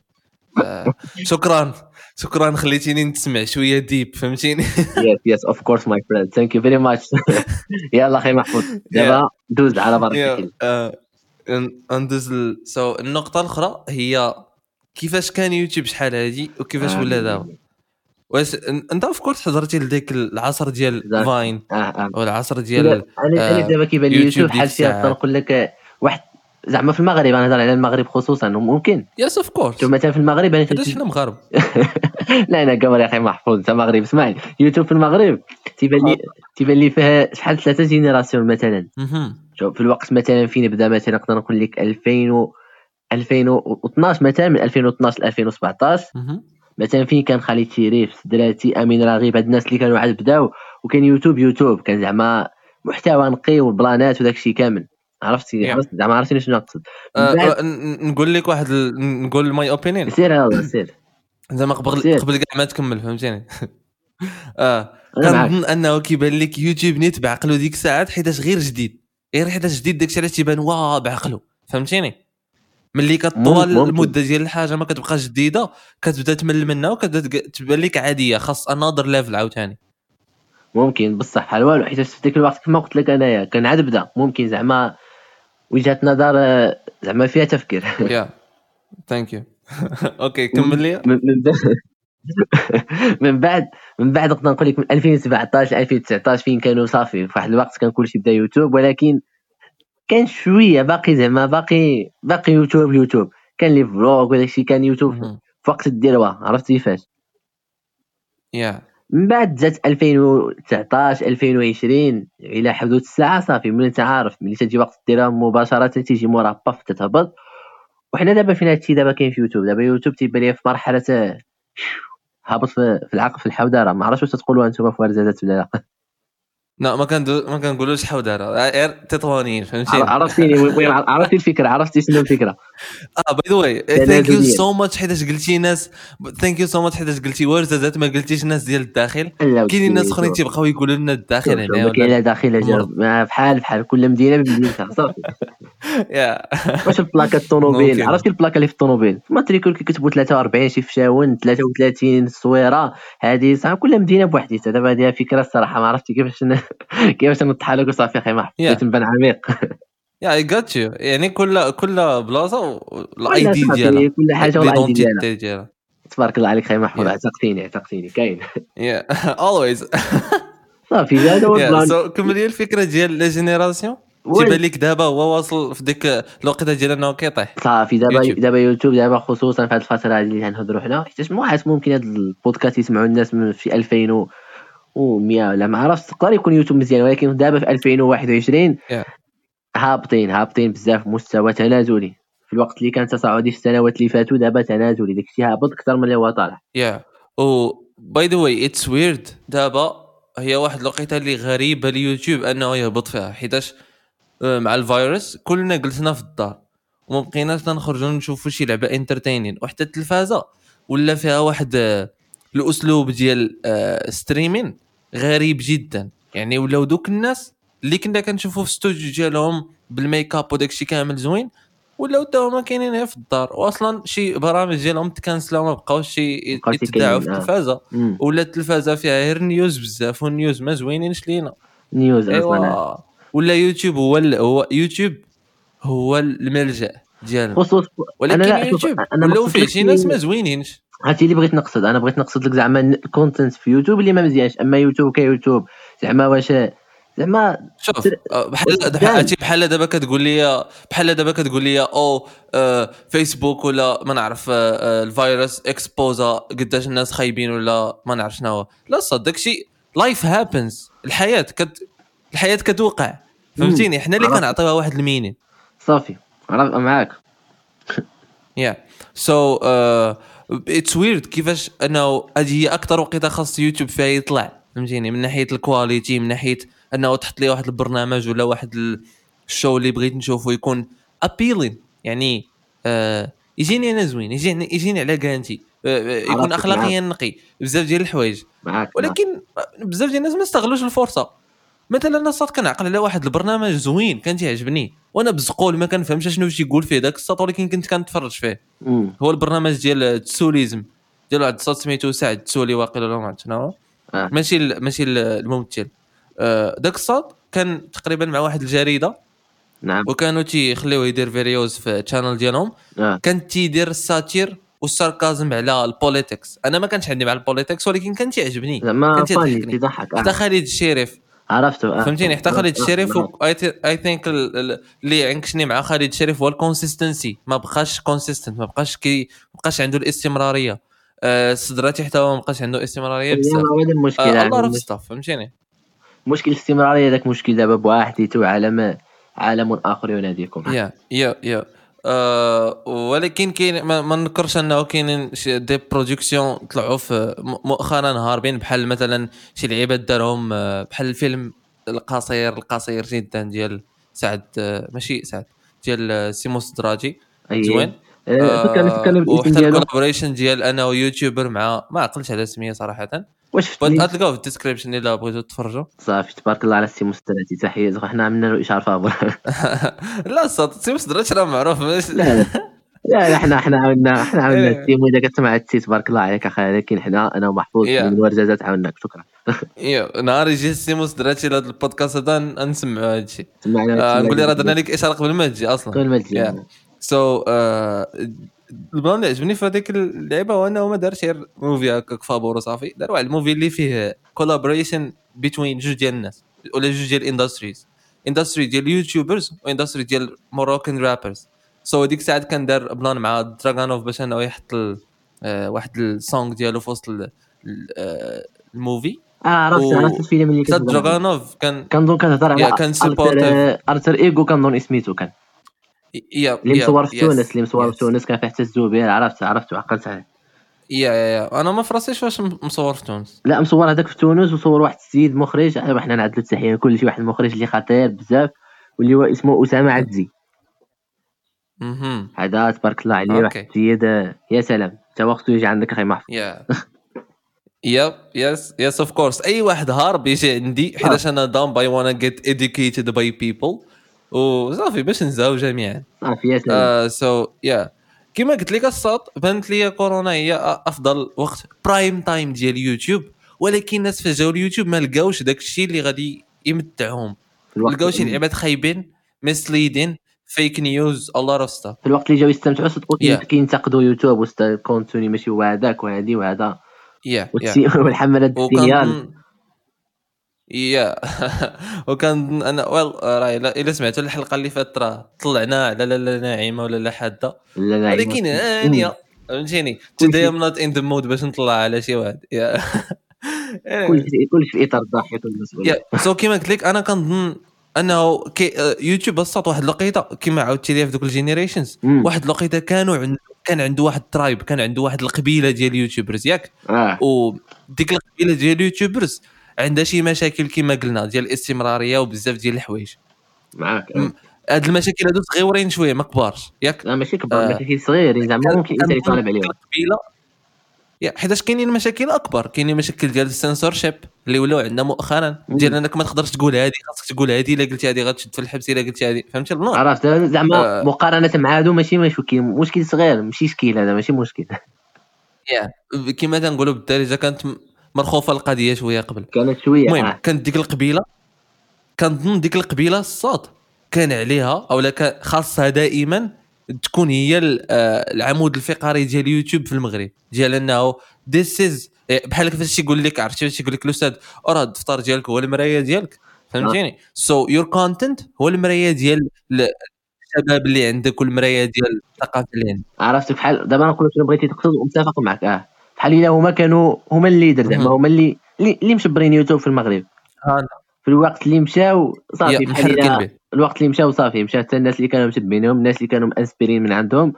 شكرا. شكرا خليتيني نتسمع شوية deep فهمتيني؟ yes yes of course my friend thank you very much يلا أخي محفوظ دابا دوز على بركة الله ندوز so النقطة الأخرى هي كيفاش كان يوتيوب شحال هادي وكيفاش آه. ولا دابا واش أنت of course حضرتي لديك العصر ديال. فاين آه آه أو العصر لا، ديال أنا أنا آه، دابا كيبان لي يوتيوب بحال شي. نقول لك آه، واحد زعما في المغرب أنا نهضر على المغرب خصوصا ممكن yes of course مثلا في المغرب أنا تنت- حنا مغاربه <laughs> لا أنا قبل يا أخي محفوظ أنت مغرب اسمعني يوتيوب في المغرب تيبان لي تيبان لي فيها شحال ثلاثة générations مثلا. شوف في الوقت مثلا فين بدا مثلا نقدر نقول لك 2000 و 2012 مثلا من 2012 ل 2017 مهم. مثلا فين كان خالد شريف سدراتي امين رغيب هاد الناس اللي كانوا عاد بداو وكان يوتيوب يوتيوب. كان زعما محتوى نقي والبلانات وداك الشيء كامل. عرفتي؟ Yeah. زعما عرفتي شنو نقصد. بعد- آه، نقول لك واحد ال- نقول my opinion سير يلا سير. <laughs> زعما قبل. قبل كاع ما تكمل فهمتيني؟ <laughs> آه. كنظن أنه كيبان لك يوتيوب نيت بعقلو ديك الساعات حيتاش غير جديد. غير حيتاش جديد داكشي علاش تيبان واه بعقلو فهمتيني؟ ملي كطول. المدة ديال الحاجة ما كتبقاش جديدة كتبدا تمل منها وكتبدا تبان لك عادية خاص another level عاوتاني. ممكن بصح بحال والو حيت في ديك الوقت كما قلت لك أنايا كان عاد بدا. ممكن زعما وجهة نظر آه، زعما فيها تفكير. yeah thank you okay كمل لي. من من بعد <laughs> من بعد من بعد نقدر نقول لك من 2017 ل 2019 فين كانوا صافي في واحد الوقت كان كلشي بدا يوتيوب ولكن كان شوية باقي زعما باقي باقي يوتيوب يوتيوب كان les vlogs وداك الشيء كان يوتيوب. في وقت الذروه عرفتي كيفاش yeah. من بعد جات 2019 2020 إلى حدود الساعة صافي من أنت عارف ملي تجي وقت الذروه مباشرة تيجي مورا باف تتهبط. وحنا دابا فين هادشي؟ دابا كاين في يوتيوب. دابا يوتيوب تيبان لي في مرحلة هابط في العقل في الحودره ما عرفتش واش تقولوا أنتم في ورزازات ولا لا. لا ما كندو ما كنقولوش حودره غير تطوانين فهمتيني عر- عرفتيني وين عرفتي الفكرة عرفتي شنو الفكرة. آه by the way thank you. so much حيتاش قلتي ناس thank you so much حيتاش قلتي ورزازات ما قلتيش ناس ديال الداخل؟ كاينين ناس أخرين تيبقاو يقولوا لنا الداخل هنا ولا لا داخل بحال بحال كل مدينة بمدينتها صافي yeah واش البلاكة الطوموبيل. عرفتي البلاكة اللي في الطوموبيل؟ ال matricule كيكتبوا 43 شي فشاون 33 الصويرة هذه صح كل مدينة بوحديتها. دابا هذه فكرة الصراحة ما عرفتي كيفاش. <laughs> كيفاش نطحها لك وصافي أخي ما حبيت نبان عميق. <laughs> yeah I got you يعني كل كل بلاصة ال ID ديالها. كل حاجة وال ID ديالها. تبارك الله عليك خي محمود Yeah. اعتقتيني اعتقتيني كاين. yeah always <laughs> <laughs> صافي هذا هو البلان. كمل لي الفكرة ديال la génération. تيبان لك دابا هو واصل في ديك الوقيتة ديال أنه كيطيح. صافي دابا. دابا يوتيوب دابا خصوصا في هذه الفترة هذه اللي غنهضروا حنا حيت واحد ممكن هذا البودكاست يسمعوا الناس من في 2000 و100 ولا ما عرفتش تقدر يكون يوتيوب مزيان ولكن دابا في 2021 Yeah. هابطين هابطين بزاف مستوى تنازلي. في الوقت اللي كان تصاعدي في السنوات اللي فاتوا دابا تنازلي داكشي هابط أكثر من اللي هو طالع. yeah oh by the way it's weird دابا هي واحد الوقيتة اللي غريبة ليوتيوب أنه يهبط فيها حيتاش آه، مع الفيروس كلنا جلسنا في الدار وما بقيناش نخرجوا نشوفوا شي لعبة entertaining وحتى التلفازة ولا فيها واحد آه، الأسلوب ديال آه، streaming غريب جدا. يعني ولاو دوك الناس اللي كنا كنشوفوا في ستوديو ديالهم بال make up وداك الشيء كامل زوين ولاو تا هما كاينين غير في الدار. واصلا شي برامج ديالهم تكنسلاو ما بقاوش يتذاعوا في آه. التلفازة. مم. ولا التلفازة فيها غير news بزاف وال news ما زوينينش لينا. news أيوا. ولا يوتيوب هو ال- هو يوتيوب هو الملجأ ديالنا. ولكن شوف، يوتيوب أنا ما ولاو فيه شي ناس ما زوينينش. هادشي اللي بغيت نقصد أنا بغيت نقصد لك زعما ال content في يوتيوب اللي ما مزيانش. أما يوتيوب كيوتيوب زعما واش زعما شوف آه، بحال واش بحال دابا كتقول لي بحال دابا كتقول لي أو آه، فيسبوك ولا ما نعرف آه، آه، الفيروس اكسبوزا قداش الناس خايبين ولا ما نعرف شنو لا صد داكشي لايف هابنز الحياة كت الحياة كتوقع. فهمتيني؟ حنا اللي. كنعطيوها واحد المينين صافي. معاك. يا سو اتس ويرد كيفاش أنه هذه هي أكثر وقيتة خاص يوتيوب فيها يطلع. فهمتيني؟ من ناحية الكواليتي من ناحية انه تحط لي واحد البرنامج ولا واحد ال- الشو اللي بغيت نشوفه يكون ابيلين يعني آه يجيني أنا زوين يجيني يجيني على كانتي آه آه، يكون اخلاقيا نقي بزاف ديال الحوايج. ولكن بزاف ديال الناس ما استغلوش الفرصة. مثلا أنا صات كنعقل على واحد البرنامج زوين كان تيعجبني وأنا بزقول ما كنفهمش شنو تيقول فيه داك الساط ولكن كنت كنتفرج فيه. مم. هو البرنامج ديال التسوليزم ديال واحد الصوت سميتو سعد تسولي واقيلا ولا ما عرفت شنو آه. ماشي ماشي ال- الممثل. داك الصوت كان تقريبا مع واحد الجريدة. نعم. وكانوا تيخليوه يدير videos في ال channel ديالهم. آه. كان تيدير ال satire وال sarcasm على ال politics أنا ما كانش عندي مع ال politics ولكن كان تيعجبني. زعما funny تيضحك. حتى آه. خالد الشريف. عرفته آه. فهمتيني؟ حتى خالد آه، الشريف نعم. I think اللي عنكشني مع خالد الشريف هو ال consistency ما بقاش consistent ما بقاش كي ما بقاش عنده الاستمرارية. آه، صدراتي حتى هو ما بقاش عنده استمرارية بزاف. هذا المشكل آه، الله راه فهمتيني؟ مشكل الاستمراريه هذاك مشكل دابا بوحديته عالم عالم اخر يناديكم يا يا يا. آه ولكن كاين ما, نذكرش أنه كاينين شي دي برودكسيون طلعوا في مؤخرا هاربين بحال مثلا شي لعيبات دارهم آه، بحال الفيلم القصير القصير جدا ديال سعد آه، ماشي سعد ديال سيموس دراجي. زوين. فكرني فكرني بالاسم وحتى ديالو الكولابوريشن ديال أنا ويوتيوبر مع ما عقلتش على سميه صراحة. واش؟ غتلقاو في الديسكريبشن إلا بغيتو تفرجوا صافي تبارك الله على السي مستراتي تحية حنا عملنا له اشهار فابور <laughs> لا صوت سيموس دراجي راه معروف. لا لا. لا لا حنا حنا عملنا حنا عملنا إيه. التيم وإذا كتسمع التي تبارك الله عليك أخي. ولكن حنا أنا ومحفوظ Yeah. من الورزازات عاوناك. شكرا. ايوا نهار يجي سيموس دراتي لهذا البودكاست هذا نسمعوا هذا الشيء آه نقول لي راه درنا لك اشهار قبل ما تجي أصلا. كل ما تجي. so ال plan اللي عجبني في هذيك اللعبة هو إنه ما دارش غير movie هكاك فابور وصافي دار واحد ال movie اللي فيه collaboration بين جوج ديال الناس ولا جوج ديال ال industries industry ديال ال youtubers و industry ديال Moroccan rappers so ديك الساعة كان دار plan مع دراغانوف باش إنه يحط آه، واحد ال song ديالو في وسط ال- ال- آه، الموفي آه عرفت و- عرفت الفيلم اللي كتهضر دراغانوف كان كنظن كتهضر على كان ارتر ايغو كنظن سميتو كان. يا اللي مصور في تونس اللي مصور. في تونس كان فيه حتى الزبير عرفت عرفت عقلت عليه. يا يا أنا ما فراسيش واش مصور في تونس. لا مصور هذاك في تونس وصور واحد السيد مخرج ايوا حنا نعدلو التحية لكل شي واحد المخرج اللي خطير بزاف واللي هو اسمه أسامة أها هذا تبارك الله عليه واحد. السيد آه، يا سلام. تا وقته يجي عندك أخي محفوظ. yeah. yep yes yes of course أي واحد هارب يجي عندي حيتاش أنا dumb by وأنا جيت educated by people وصافي باش نزهاو جميعا. صافي سلام so yeah كما قلت لك الصاط بانت لي كورونا هي أفضل وقت prime time ديال يوتيوب. ولكن الناس فجاو اليوتيوب ما لقاوش داك الشيء اللي غادي يمتعهم. لقاو شي لعبات خايبين مسليدين fake news a lot of stuff في الوقت اللي جاو يستمتعوا صدقوا Yeah. كينتقدوا يوتيوب وسط الكونتوني ماشي هو هذاك وهادي وهذا يا والتي- <laughs> والحملات وكان يا. <laughs> وكان أنا ويل راه إلا سمعتوا الحلقة اللي فاتت راه طلعنا على لا لا ناعمة ولا لا حادة. لا لا ولكن هانيه فهمتيني؟ today I'm not in the mood باش نطلع على شي واحد. يا. كل شيء كل شيء في إطار الضحك والمسؤوليه سو كيما قلت لك أنا كنظن انه كي آه، يوتيوب بسط واحد الوقيته كيما عاودتي لي في دوك ال generations. واحد الوقيته كانوا عند كان عنده واحد ال tribe كان عنده واحد القبيلة ديال ال youtubers ياك؟ آه. وديك القبيلة ديال ال youtubers عندها شي مشاكل كما قلنا ديال الاستمرارية وبزاف ديال الحوايج. معاك. هاد المشاكل هادو صغيورين شوية ما كبارش. ياك لا ماشي كبار آه. ماشي صغيرين زعما ممكن انت يطالب عليهم. حيتاش كاينين مشاكل أكبر. كاينين مشاكل ديال السنسور شيب اللي ولاو عندنا مؤخرا. ديال إنك ما تقدرش تقول هادي خاصك تقول هادي إلا قلتي هادي غتشد في الحبس إلا قلتي هادي. فهمتي؟ البلان عرفت؟ زعما آه. مقارنة مع هادو ماشي مشكل مشكل صغير ماشي مشكل هذا ماشي مشكل. يا كما تنقولوا بالدارجة كانت مرخوفه القضية شوية قبل. كانت شوية المهم آه. كانت ديك القبيلة كنظن ديك القبيلة الصاد كان عليها أو لا خاصها دائما تكون هي آه، العمود الفقري ديال يوتيوب في المغرب. ديال أنه this is بحال كيفاش يقول لك عرفتي فاش يقول لك الأستاذ راه الدفتر ديالك هو المراية ديالك. فهمتيني؟ so your content هو المراية ديال ال- الشباب اللي عندك والمراية ديال الثقافة اللي عندك. عرفت بحال دابا نقول لك بغيتي تقصد ومتفق معك آه. بحال الا هما كانوا هما ال leader زعما. هما اللي اللي مشبرين يوتيوب في المغرب. في الوقت اللي مشاو صافي بحال الوقت اللي مشاو صافي مشى حتى الناس اللي كانوا متبعينهم الناس اللي كانوا ما inspired ين من عندهم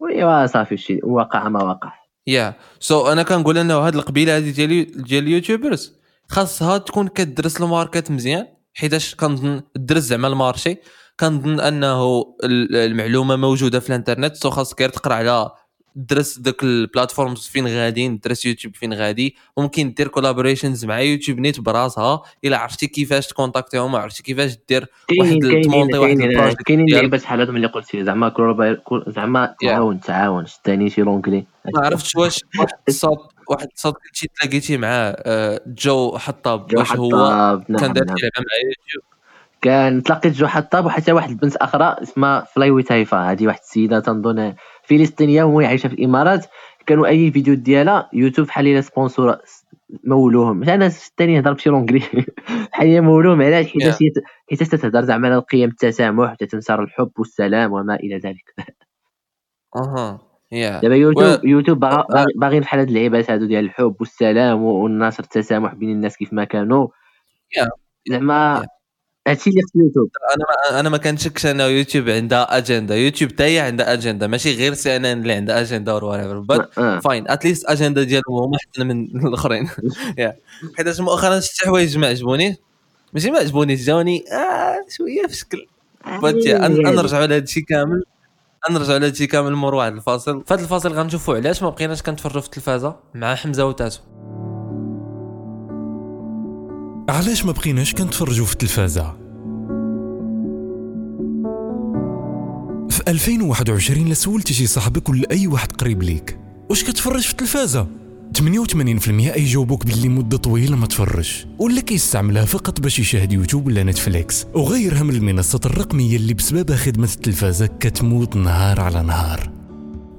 ويوا صافي الشيء وقع ما وقع yeah so أنا كنقول أنه هاد القبيلة هذه ديال ديال ال youtubers خاصها تكون كدرس ال market مزيان حيتاش كنظن درس زعما ال marché كنظن أنه ال- المعلومة موجودة في الإنترنت so خاصك غير تقرأ على درس داك ال platforms فين غاديين درس يوتيوب فين غادي. ممكن دير collaborations مع يوتيوب نيت براسها. إلا عرفتي كيفاش تكونتاكتيهم عرفتي كيفاش دير واحد تمونطي واحد ال project كاينين لعيبات شحال هادو اللي قلتي زعما زعما تعاون تعاون. شتاني شي لونجلي ما عرفتش واش واحد الصوت واحد الصوت كنتي تلاقيتي معاه آه، جو حطاب. واش هو؟ حطاب. كان نعم دار نعم. شي لعبة مع يوتيوب. كان تلاقيت جو حطاب وحتى واحد البنت أخرى اسمها فلاي ويت هايفا هذه واحد السيدة تنظن فلسطينية وهي عايشه في الإمارات. كانوا أي فيديو ديالها يوتيوب بحال الا sponsor مولوهم. أنا الثاني هضر بشي لونجلي بحال <laughs> هي مولوهم. علاش؟ حيتاش هي حيتاش تتهضر زعما على قيم التسامح وتتنشر الحب والسلام وما إلى ذلك. أها. yeah دابا يوتيوب يوتيوب باغي- باغيين بحال هاد اللعيبات هادو ديال الحب والسلام والنشر التسامح بين الناس كيف ما كانوا. زعما. هادشي اللي خص يوتيوب. أنا ما أنا ما كنشكش ان يوتيوب عندها أجندة. يوتيوب حتى هي عندها أجندة ماشي غير سي إن إن اللي عندها أجندة or what but آه. fine at least أجندة ديالهم هما احسن من <laughs> الأخرين. حيت ما شفت حوايج ما عجبوني. ماشي ما عجبونيش جاوني آه شوية في شكل. بات نرجعوا لهذا الشيء كامل. نرجعوا لهذا الشيء كامل نمر واحد الفاصل. في هذا الفاصل غنشوفوا علاش ما بقيناش كنتفرجوا في التلفازة مع حمزة وتاسو. علاش ما بقيناش كنتفرجوا في التلفازة؟ في 2021 لا سولتي شي صاحبك ولا أي واحد قريب ليك. واش كتفرج في التلفازة؟ 88% يجاوبوك باللي مدة طويلة ما تفرج ولا كيستعملها فقط باش يشاهد يوتيوب ولا نتفليكس. وغيرها من المنصات الرقمية اللي بسببها خدمة التلفازة كتموت نهار على نهار.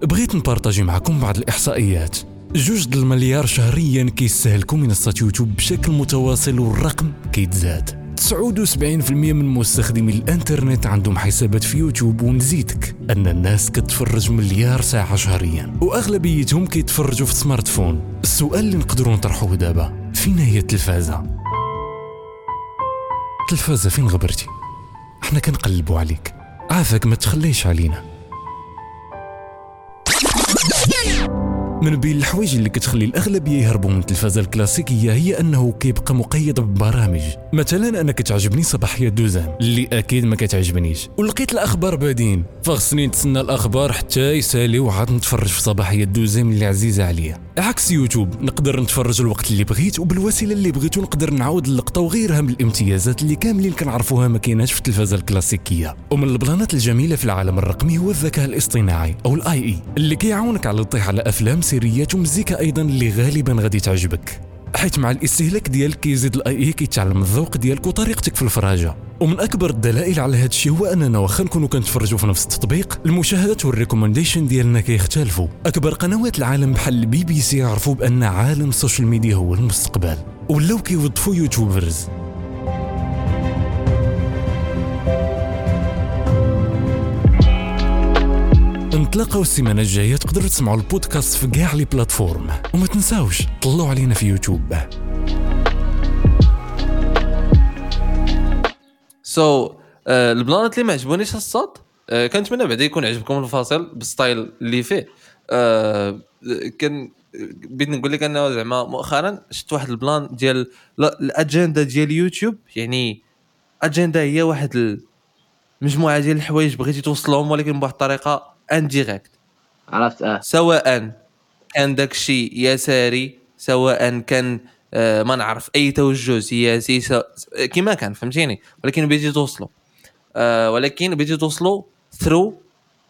بغيت نبارطاجي معكم بعض الإحصائيات. جوج د المليار شهريا كيستهلكوا منصة يوتيوب بشكل متواصل والرقم كيتزاد. 79% من مستخدمي الإنترنت عندهم حسابات في يوتيوب ونزيدك أن الناس كتفرج مليار ساعة شهريا وأغلبيتهم كيتفرجوا في smartphone. السؤال اللي نقدروا نطرحوه دابا فين هي التلفازة التلفازة فين غبرتي؟ إحنا كنقلبوا عليك. عافاك ما تخليش علينا. من بين الحوايج اللي كتخلي الأغلبية يهربوا من التلفازه الكلاسيكية هي أنه كيبقى مقيد ببرامج. مثلا أنا كتعجبني صباحية دوزام اللي أكيد ما كتعجبنيش. ولقيت الأخبار بادين فخصني نتسنى الأخبار حتى يسالي وعاد نتفرج في صباحية دوزام اللي عزيزة عليا. عكس يوتيوب نقدر نتفرج الوقت اللي بغيت وبالوسيلة اللي بغيت ونقدر نعاود اللقطة وغيرها من الامتيازات اللي كاملين كنعرفوها ما كايناش في التلفازه الكلاسيكية. ومن البلانات الجميلة في العالم الرقمي هو الذكاء الاصطناعي أو ال AI اللي كيعاونك على الطيح على أفلام سيريات ومزيكا أيضا اللي غالبا غادي تعجبك. حيت مع الاستهلاك ديالك كيزيد ال AI كيتعلم الذوق ديالك وطريقتك في الفراجة. ومن أكبر الدلائل على هذا الشيء هو أننا واخا نكونوا كنتفرجوا في نفس التطبيق المشاهدات وال recommendation ديالنا كيختلفوا. أكبر قنوات العالم بحال البي بي سي عرفوا بأن عالم ال social media هو المستقبل. ولاو كيوظفوا YouTubers. نتلاقاو السيمانة الجاية تقدروا تسمعوا البودكاست في كاع les plateformes. وما تنساوش طلعوا علينا في يوتيوب. so so, uh, البلانات اللي ما عجبونيش الصاط uh, كنتمنى بعدا يكون عجبكم الفاصل بال style اللي فيه. uh, كان بغيت نقول لك أنه زعما مؤخرا شفت واحد البلان ديال الأجندة ديال يوتيوب يعني أجندة هي واحد المجموعه ديال الحوايج بغيتي توصلهم ولكن بواحد الطريقة indirecte عرفت آه. سواء كان داك الشيء يساري سواء كان آه ما نعرف أي توجه سياسي so... كما كان فهمتيني؟ ولكن بغيتي توصلوا آه ولكن بغيتي توصلوا through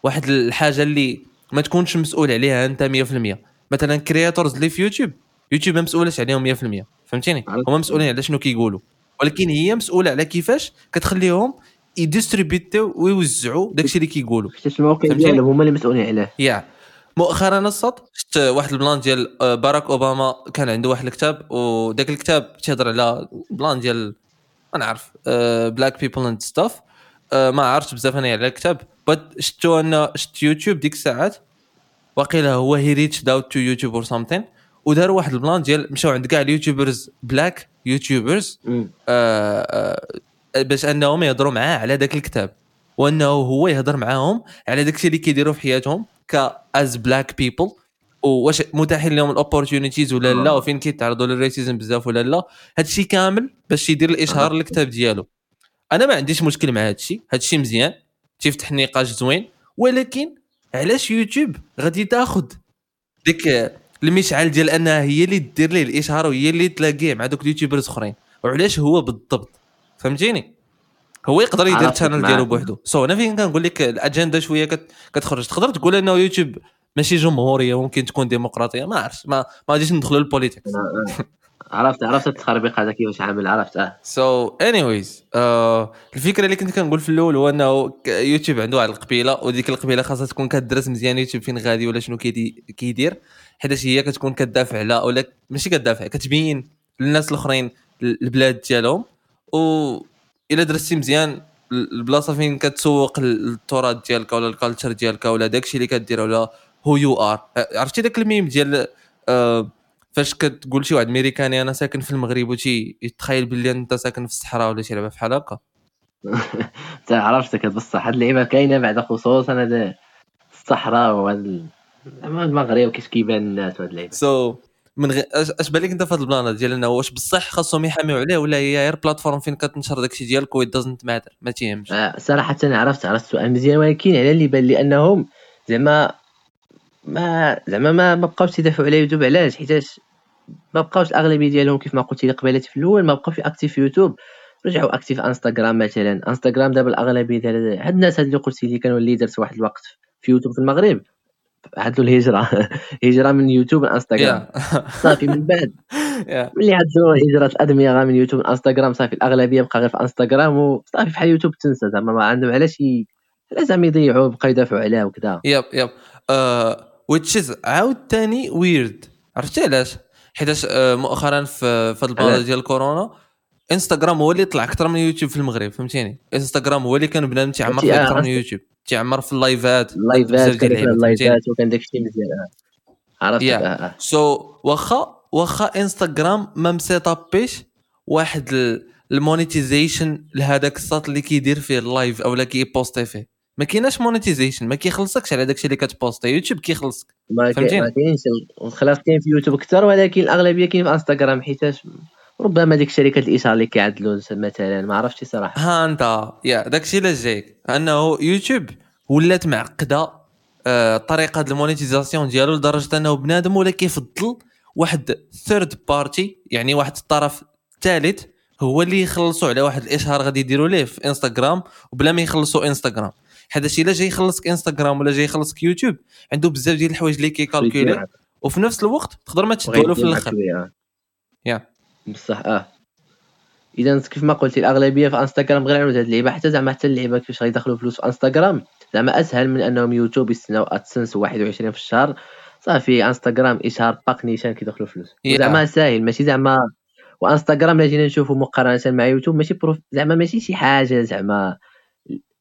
واحد الحاجة اللي ما تكونش مسؤول عليها أنت 100% مثلا creators اللي في يوتيوب. يوتيوب ما مسؤولش عليهم 100% فهمتيني؟ هما مسؤولين على شنو كيقولوا. ولكن هي مسؤولة على كيفاش كتخليهم يديستريبيوتيو ويوزعوا داكشي اللي كيقولوا حيت الموقع ديالهم هما اللي مسؤولين عليه. yeah. مؤخرا الصاط شفت واحد البلان ديال آه، باراك أوباما كان عنده واحد الكتاب وداك الكتاب تيهضر على بلان ديال ما نعرف black people and stuff ما عرفتش بزاف أنا على الكتاب بس شفتو ان شفت يوتيوب ديك الساعات واقيلا هو he reached out to YouTube or something وداروا واحد البلان ديال مشاو عند كاع ال YouTubers black YouTubers باش أنهم يهضروا معاه على ذاك الكتاب وأنه هو يهضر معاهم على داك الشيء اللي كيديروا في حياتهم ك as black people واش متاحين لهم ال opportunities ولا لا وفين كيتعرضوا لل racism بزاف ولا لا هذا الشيء كامل باش يدير الإشهار للكتاب ديالو. أنا ما عنديش مشكل مع هذا الشيء هذا الشيء مزيان تيفتح نقاش زوين ولكن علاش يوتيوب غادي تاخذ ديك المشعل ديال أنها هي اللي دير ليه الإشهار وهي اللي تلاقيه مع دوك ال YouTubers أخرين؟ وعلاش هو بالضبط؟ فهمتيني؟ هو يقدر يدير ال channel ديالو بوحدو. so أنا فين كنقول لك الأجندة شوية كت... كتخرج. تقدر تقول إنه يوتيوب ماشي جمهورية ممكن تكون ديمقراطية؟ ما عرفتش. ما ما غاديش ندخلوا لل politics عرفت عرفت التخربيق هذا كيفاش عامل عرفت. آه. so anyways الفكرة اللي كنت كنقول في الأول هو إنه يوتيوب عنده واحد القبيلة وديك القبيلة خاصها تكون كدرس مزيان يوتيوب فين غادي ولا شنو كيدي كيدير. حيت هي كتكون كتدافع على ولا ماشي كتدافع كتبين للناس الأخرين البلاد ديالهم. إلا درستي مزيان البلاصة فين كتسوق التراث ديالك ولا ال culture ديالك ولا داكشي اللي كدير ولا هو you are عرفتي داك الميم ديال آه فاش كتقول شي واحد أمريكاني أنا ساكن في المغرب وشي يتخيل باللي أنت ساكن في الصحراء ولا شي لعبه بحال هكا. <laughs> عرفتك بصح هاد اللعيبة كاينة بعد خصوصا هذا الصحراء وهذا المغرب كيفاش كيبان الناس وهاد اللعيبة. so, من غير اش بالك أنت في هذا البلان ديال إنه واش بصح خاصهم يحاميو عليه ولا هي غير plateforme فين كتنشر داكشي ديالك و doesn't matter ما تيهمش. آه صراحة عرفت عرفت السؤال مزيان ولكن على اللي بان لي انهم زعما ما زعما ما, ما بقاوش يدافعوا على يوتيوب علاش؟ حيتاش ما بقاوش الأغلبية ديالهم كيف ما قلتي لي قبيلة في الأول ما بقاوش actives في يوتيوب. رجعوا actives انستغرام مثلا. انستغرام دابا الأغلبية ديال هاد الناس هاد اللي قلتي لي كانوا ال leaders واحد الوقت في يوتيوب في المغرب. عدلوا الهجرة. <laughs> هجرة من يوتيوب لانستغرام <laughs> صافي من بعد. <laughs> ملي عدلوا هجرة الادميه من يوتيوب لانستغرام صافي الأغلبية بقى غير في إنستغرام وصافي بحال يوتيوب تنسى زعما ما عندهم علاش علاش زعما يضيعوا بقى يدافعوا عليه وكذا. yep yep which عاود ثاني ويرد عرفتي علاش؟ حيتاش آه، مؤخرا في في ال plan ديال كورونا إنستغرام هو اللي طلع أكثر من يوتيوب في المغرب فهمتيني؟ إنستغرام هو اللي كان بنادم تيعمر فيه أكثر من يوتيوب. تيعمر في اللايفات اللايفات كان اللايفات وكان داك الشيء مزيان. عرفت؟ yeah. so, واخا واخا انستغرام ما مسيطابيش واحد ال monetization لهذاك الساط اللي كيدير فيه ال live أو كيبوستي فيه. ما كايناش monetization ما كيخلصكش على داكشي اللي كتبوستي. يوتيوب كيخلصك. فهمتيني؟ ما كاينش الخلاف كاين في يوتيوب أكثر ولكن الأغلبية كاين في انستغرام حيتاش ربما ديك شركة الاشهار اللي كيعدلوا مثلا ما عرفتش صراحة. ها أنت يا داكشي اللي جايك؟ أنه يوتيوب ولات معقدة آه، طريقة ال monétisation ديالو لدرجة أنه بنادم ولا كيفضل واحد third party يعني واحد الطرف ثالث هو اللي يخلصوا على واحد الإشهار غادي يديروا ليه في إنستغرام وبلا ما يخلصوا إنستغرام. هذا الشيء الا جاي يخلصك إنستغرام ولا جاي يخلصك يوتيوب عنده بزاف ديال الحوايج اللي كيكالكولي وفي نفس الوقت تقدر ما تشدو له في الآخر. yeah. بصح آه. إذا كيف ما قلتي الأغلبية في انستغرام غير عملوا هذه اللعيبة حتى زعما حتى اللعيبة كيفاش غيدخلوا فلوس في انستغرام زعما أسهل من أنهم يوتيوب يستناو AdSense 21 في الشهر. صافي انستغرام اشهار باك نيشان كيدخلوا فلوس. زعما ساهل ماشي زعما وإنستغرام الا جينا نشوفوا مقارنة مع يوتيوب ماشي prof زعما ماشي شي حاجة زعما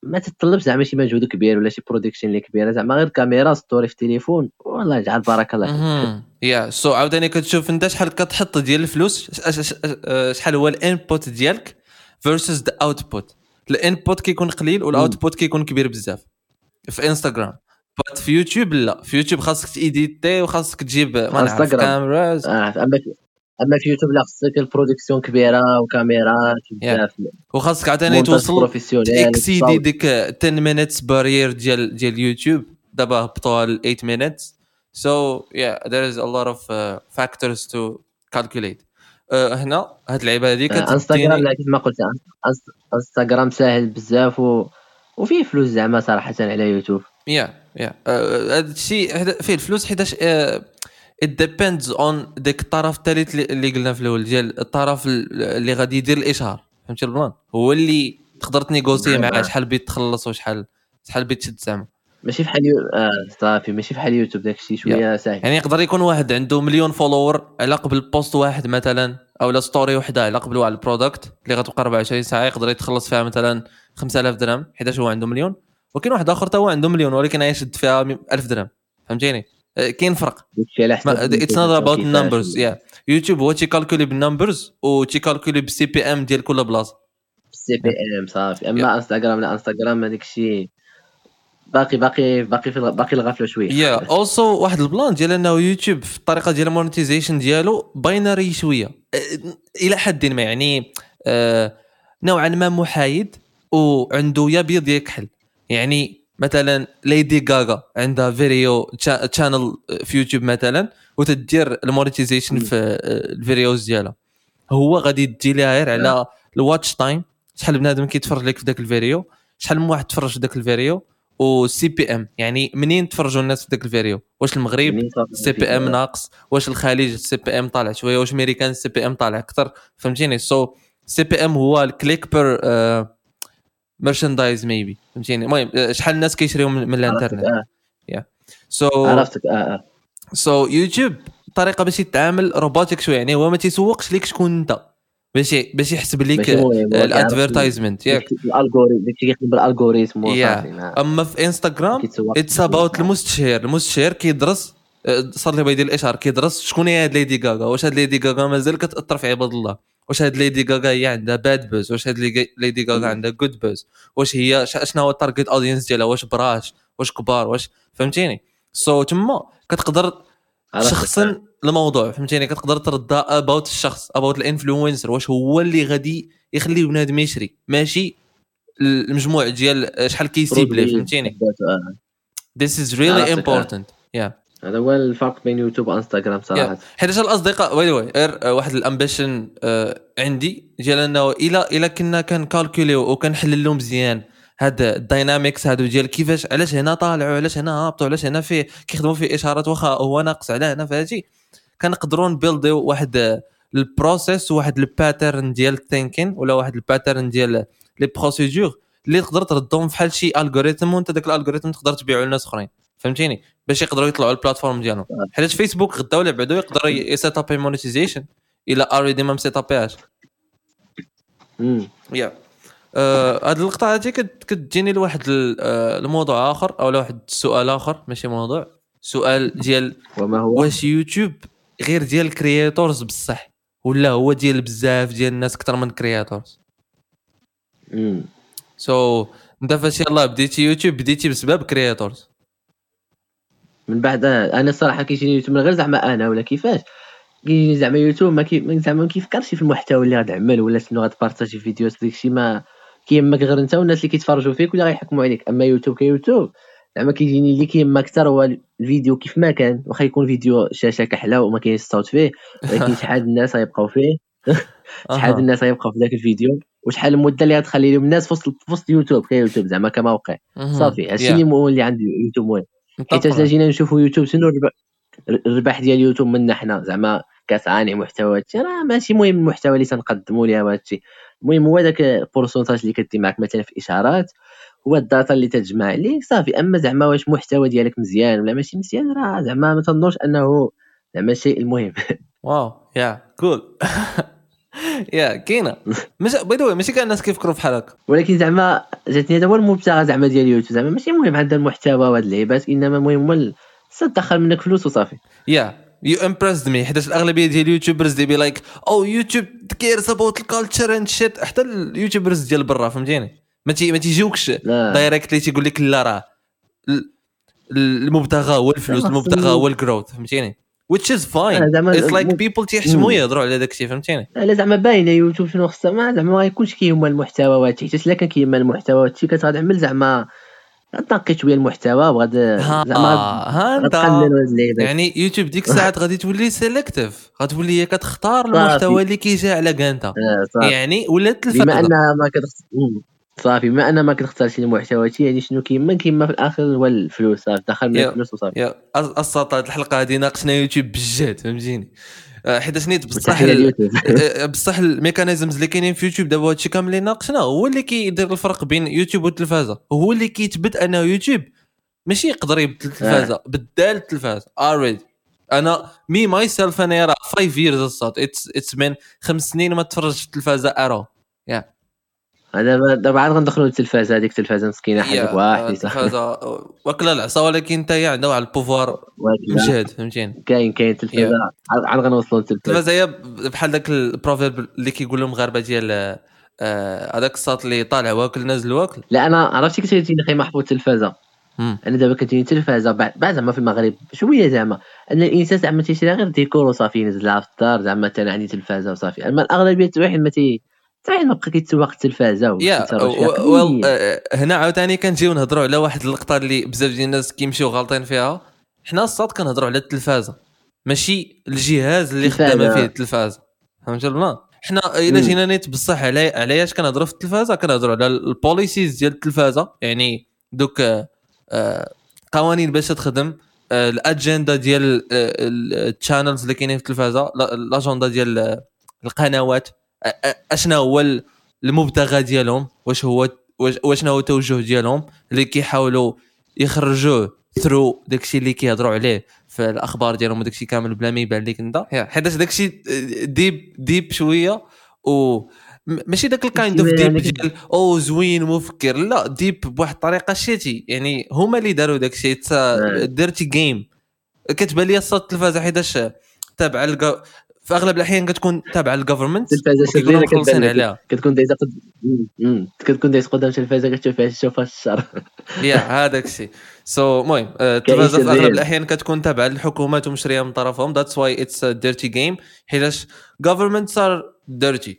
ما تتطلبش زعما شي مجهود كبير ولا شي production اللي كبيرة. زعما غير كاميرا story في التليفون. والله يجعل بارك الله فيك. yeah so عاوتاني كتشوف انت شحال كتحط ديال الفلوس آه، شحال هو ال input ديالك versus the output ال input كيكون قليل وال output كيكون كبير بزاف. في انستغرام but في يوتيوب لا. في يوتيوب خاصك ت éditer وخاصك تجيب ما نعرف. cameras آه أما في يوتيوب لا خصك ال production كبيرة وكاميرات بزاف وخاصك عاوتاني توصل تأكسيدي والصوت. ديك 10 minutes barrier ديال ديال يوتيوب. دابا هبطوها ل 8 minutes so yeah a lot of uh, factors to calculate. Uh, هنا هاد اللعيبه آه، انستغرام كتديني لا كيف ما قلت انستغرام ساهل بزاف و... وفيه فلوس زعما صراحة على يوتيوب. yeah yeah هذا الشيء فيه الفلوس حيتاش it depends on ديك الطرف الثالث اللي- قلنا في الأول ديال الطرف اللي غادي يدير الإشهار فهمتي ال plan هو اللي تقدر تنيغوسي معاه شحال بيت تخلص وشحال شحال بيت تشد زعما. ماشي بحال. آه صافي ماشي بحال يوتيوب داكشي شوية ساهل. يعني يقدر يكون واحد عنده مليون follower على قبل post واحد مثلا أو لا story وحدة على قبل واحد ال product اللي غتبقى 24 ساعة يقدر يتخلص فيها مثلا 5000 درهم حيتاش هو عنده مليون؟ وكاين واحد آخر تا هو عنده مليون ولكن يشد فيها 1000 درهم فهمتيني؟ كاين فرق. it's not about the numbers yeah يوتيوب هو تيكالكولي بال numbers وتيكالكولي بال CPM ديال كل بلاصة. CPM صافي. أما انستغرام لا انستغرام هذاك الشيء باقي باقي باقي في باقي الغفلة شوية. yeah also واحد ال plan ديال أنه يوتيوب في الطريقة ديال ال monetization ديالو binary شوية. أه، إلى حد ما يعني آه، نوعا ما محايد وعنده يا بيض يا كحل يعني مثلا ليدي غاغا عندها فيديو channel في يوتيوب مثلا وتدير ال monetization في آه، ال videos ديالها. هو غادي تجي لها غير على ال watch time شحال بنادم كيتفرج لك في ذاك الفيديو شحال من واحد تفرج في ذاك الفيديو و CPM يعني منين تفرجوا الناس في ذاك الفيديو؟ واش المغرب ال CPM ناقص؟ واش الخليج ال CPM طالع شوية؟ واش أمريكان ال CPM طالع أكثر؟ فهمتيني؟ so CPM هو ال click per merchandise maybe فهمتيني؟ المهم آه، شحال الناس كيشريو من, من الانترنت؟ آه، so عرفتك آه آه. so يوتيوب طريقة باش يتعامل robotic شوية. يعني هو ما تيسوقش ليك شكون أنت. باش باش يحسب لك كيعرف ال advertisement ياك ال algorithm داكشي كيخدم بال algorithm yeah. أما في انستغرام. it's about المستشير المستشير كيدرس آه، صار لي بيدير الاشهار كيدرس شكون هي هاد ليدي غاغا واش هاد ليدي غاغا مازال كتأثر في عباد الله. واش هاد ليدي غاغا هي عندها bad buzz واش هاد ليدي- غاغا عندها good buzz واش هي شنو هو ال target audience ديالها؟ واش براش؟ واش كبار؟ واش فهمتيني؟ so, تما كتقدر. تشخصن الموضوع فهمتيني؟ كتقدر ترد about الشخص about ال influencer واش هو اللي غادي يخلي بنادم يشري. ماشي المجموع ديال شحال كيسيبلي برودوي فهمتيني؟ آه. This is really important. Yeah. هذا هو الفرق بين يوتيوب وإنستغرام صراحة. حيت الاصدقاء by the واحد ال ambition عندي ديال انه الا الا كنا كنكالكوليو وكنحللو مزيان. هاد ال dynamics هادو ديال كيفاش علاش هنا طالعوا علاش هنا هابطوا علاش هنا فيه كيخدموا فيه إشارات واخا هو ناقص على هنا فهادي كنقدروا نبيلديو واحد آه، ال process واحد ال pattern ديال ال thinking ولا واحد الباترن ديال les procédures اللي تقدر تردهم بحال شي algorithm وانت داك ال algorithm تقدر تبيعو لناس أخرين. فهمتيني؟ باش يقدروا يطلعوا ال platform ديالهم. حيت فيسبوك غدا ولا بعدو يقدر ي set up monetization إلا already ما م set up يهاش. yeah آه، هاد اللقطة هادي كت- كتجيني لواحد آه، الموضوع آخر أو لواحد السؤال آخر ماشي موضوع. سؤال ديال وما هو؟ واش يوتيوب غير ديال ال creators بصح؟ ولا هو ديال بزاف ديال الناس أكثر من creators. so انت فاش يلاه بديتي يوتيوب بديتي بسبب creators من بعد أنا الصراحه كيجيني يوتيوب من غير زعما أنا ولا كيفاش؟ كيجيني زعما يوتيوب ما كي ما- زعما ما كيفكرش في المحتوى اللي غتعمل ولا شنو غتبارطاجي فيديوهات داكشي ما كيهمك غير انت والناس اللي كيتفرجوا فيك ولا غيحكموا عليك. أما يوتيوب كيوتيوب. زعما كيجيني اللي كيهمك أكثر هو الفيديو كيف ما كان واخا يكون فيديو شاشة كحلة وما كاينش الصوت فيه ولكن <laughs> شحال الناس غيبقاو فيه؟ <laughs> شحال. الناس غيبقاو في ذاك الفيديو؟ وشحال المدة اللي غتخلي لهم الناس في وسط في وسط يوتيوب كيوتيوب زعما كموقع. صافي هادشي. اللي اللي عند يوتيوب مهم. حيت الا معك. جينا نشوفوا يوتيوب شنو الربح ديال يوتيوب منا حنا؟ زعما كصانع محتوى هادشي. راه ماشي مهم المحتوى اللي تنقدموا ليها وهادشي المهم هو داك ال pourcentage اللي كدي معك مثلا في الاشارات هو ال data اللي تتجمع عليك صافي أما زعما واش المحتوى ديالك مزيان ولا ماشي مزيان راه زعما ما تنظنش أنه زعما الشيء المهم. <laughs> wow yeah cool <laughs> yeah كاينة مش باي ذا ماشي كاع الناس كيفكروا بحال هكا ولكن زعما جاتني هذا هو المبتغى زعما ديال يوتيوب. زعما ماشي مهم عندها المحتوى وهاد اللعيبات إنما المهم هو تدخل منك فلوس وصافي. yeah you impressed me حيت الأغلبية ديال ال YouTubers they be like oh YouTube cares about ال culture and shit حتى ال YouTubers ديال برا فهمتيني؟ ما تي ما تيجيوكش directly تيقول لك لا راه ال- المبتغى هو الفلوس <laughs> المبتغى هو ال growth فهمتيني؟ Which is fine. it's like people تيحشموا. يهضروا على داك الشيء فهمتيني؟ لا زعما باينه يوتيوب شنو خصها ما زعما ما غيكونش كيهمها المحتوى وهادشي حيت إلا كان كيهمها المحتوى وهادشي كتعمل زعما تنقي شوية المحتوى وغاد زعما ها يعني يوتيوب ديك الساعات غادي تولي sélectif غتولي هي كتختار. المحتوى اللي كيجي على كانتا. آه، يعني ولا بما أنها ما كتخ... صافي بما انها ما كتختارش المحتوى هادشي يعني شنو كيما كيما في الآخر هو الفلوس صافي. دخل من يا. الفلوس وصافي. yeah الساط هاد الحلقة هادي ناقشنا يوتيوب بالجهد فهمتيني؟ آه، حيت نيت بصح اليوتيوب <laughs> آه، بصح ال mechanisms اللي كاينين في يوتيوب دابا هادشي كامل اللي ناقشنا هو اللي كيدير الفرق بين يوتيوب والتلفازة. هو اللي كيثبت انه يوتيوب. ماشي يقدر يبدل التلفازة بدال التلفازه already. أنا me myself أنا راه 5 years it's it's من خمس سنين ما تفرجت في التلفازة ارو دابا دابا عاد غندخلوا للتلفازه هذيك التلفازه مسكينة حدك واحد التلفازه واكله العصا ولكن انت هي عندها واحد ال pouvoir مجهد فهمتيني؟ كاين كاين التلفازه عاد غنوصلوا للتلفازه التلفازه هي بحال ذاك ال proverbe اللي كيقولوا المغاربه ديال آه، هذاك الصوت اللي طالع واكل نازل واكل. لا أنا عرفتي كيفاش كتجيني أخي محفوظ التلفازه. أنا دابا كتجيني التلفازه بعد بعد زعما في المغرب شوية زعما. أن الإنسان زعما تيشري غير ديكور وصافي ينزلها في الدار زعما أنا عندي تلفازة وصافي. أما الأغلبية الواحد ما تي ما بقى كيتسوق التلفازه فيها well. هنا عاوتاني كنجيو نهضروا على واحد اللقطه اللي بزاف ديال الناس كيمشيو غالطين فيها حنا الساط كنهضروا على التلفازة ماشي الجهاز اللي. خدامة فيه التلفازة فهمت ال plan حنا إلا. جينا نيت بصح على على اش كنهضروا في التلفازة كنهضروا على ال policies ديال التلفازة يعني دوك آه، آه، قوانين باش تخدم آه، الأجندة ديال ال channels اللي كاينين في التلفازة لا- الأجندة ديال القنوات اشنا هو ال- المبتغى ديالهم؟ واش هو واش واشنا هو التوجه ديالهم اللي كيحاولوا يخرجوه through داكشي اللي كيهضروا عليه في الأخبار ديالهم وداكشي كامل بلا ما يبان لك انت. حيت داكشي deep deep شوية و ماشي داك ال kind of deep ديال oh زوين مفكر لا deep بواحد الطريقة shitty يعني هما اللي داروا داكشي آه. dirty game كتبان لي الصوت التلفازه حيتاش تابعه في أغلب الأحيان كتكون تابعة لل government التلفازه شريره كتبان. عليها. كتكون دايزة قد. كتكون دايز قدام التلفازه كتشوف فيها تشوفها الشر. <laughs> yeah هذاك الشيء. so المهم آه، التلفازه في. أغلب الأحيان كتكون تابعة للحكومات ومشريه من طرفهم. that's why it's dirty game حيتاش governments are dirty.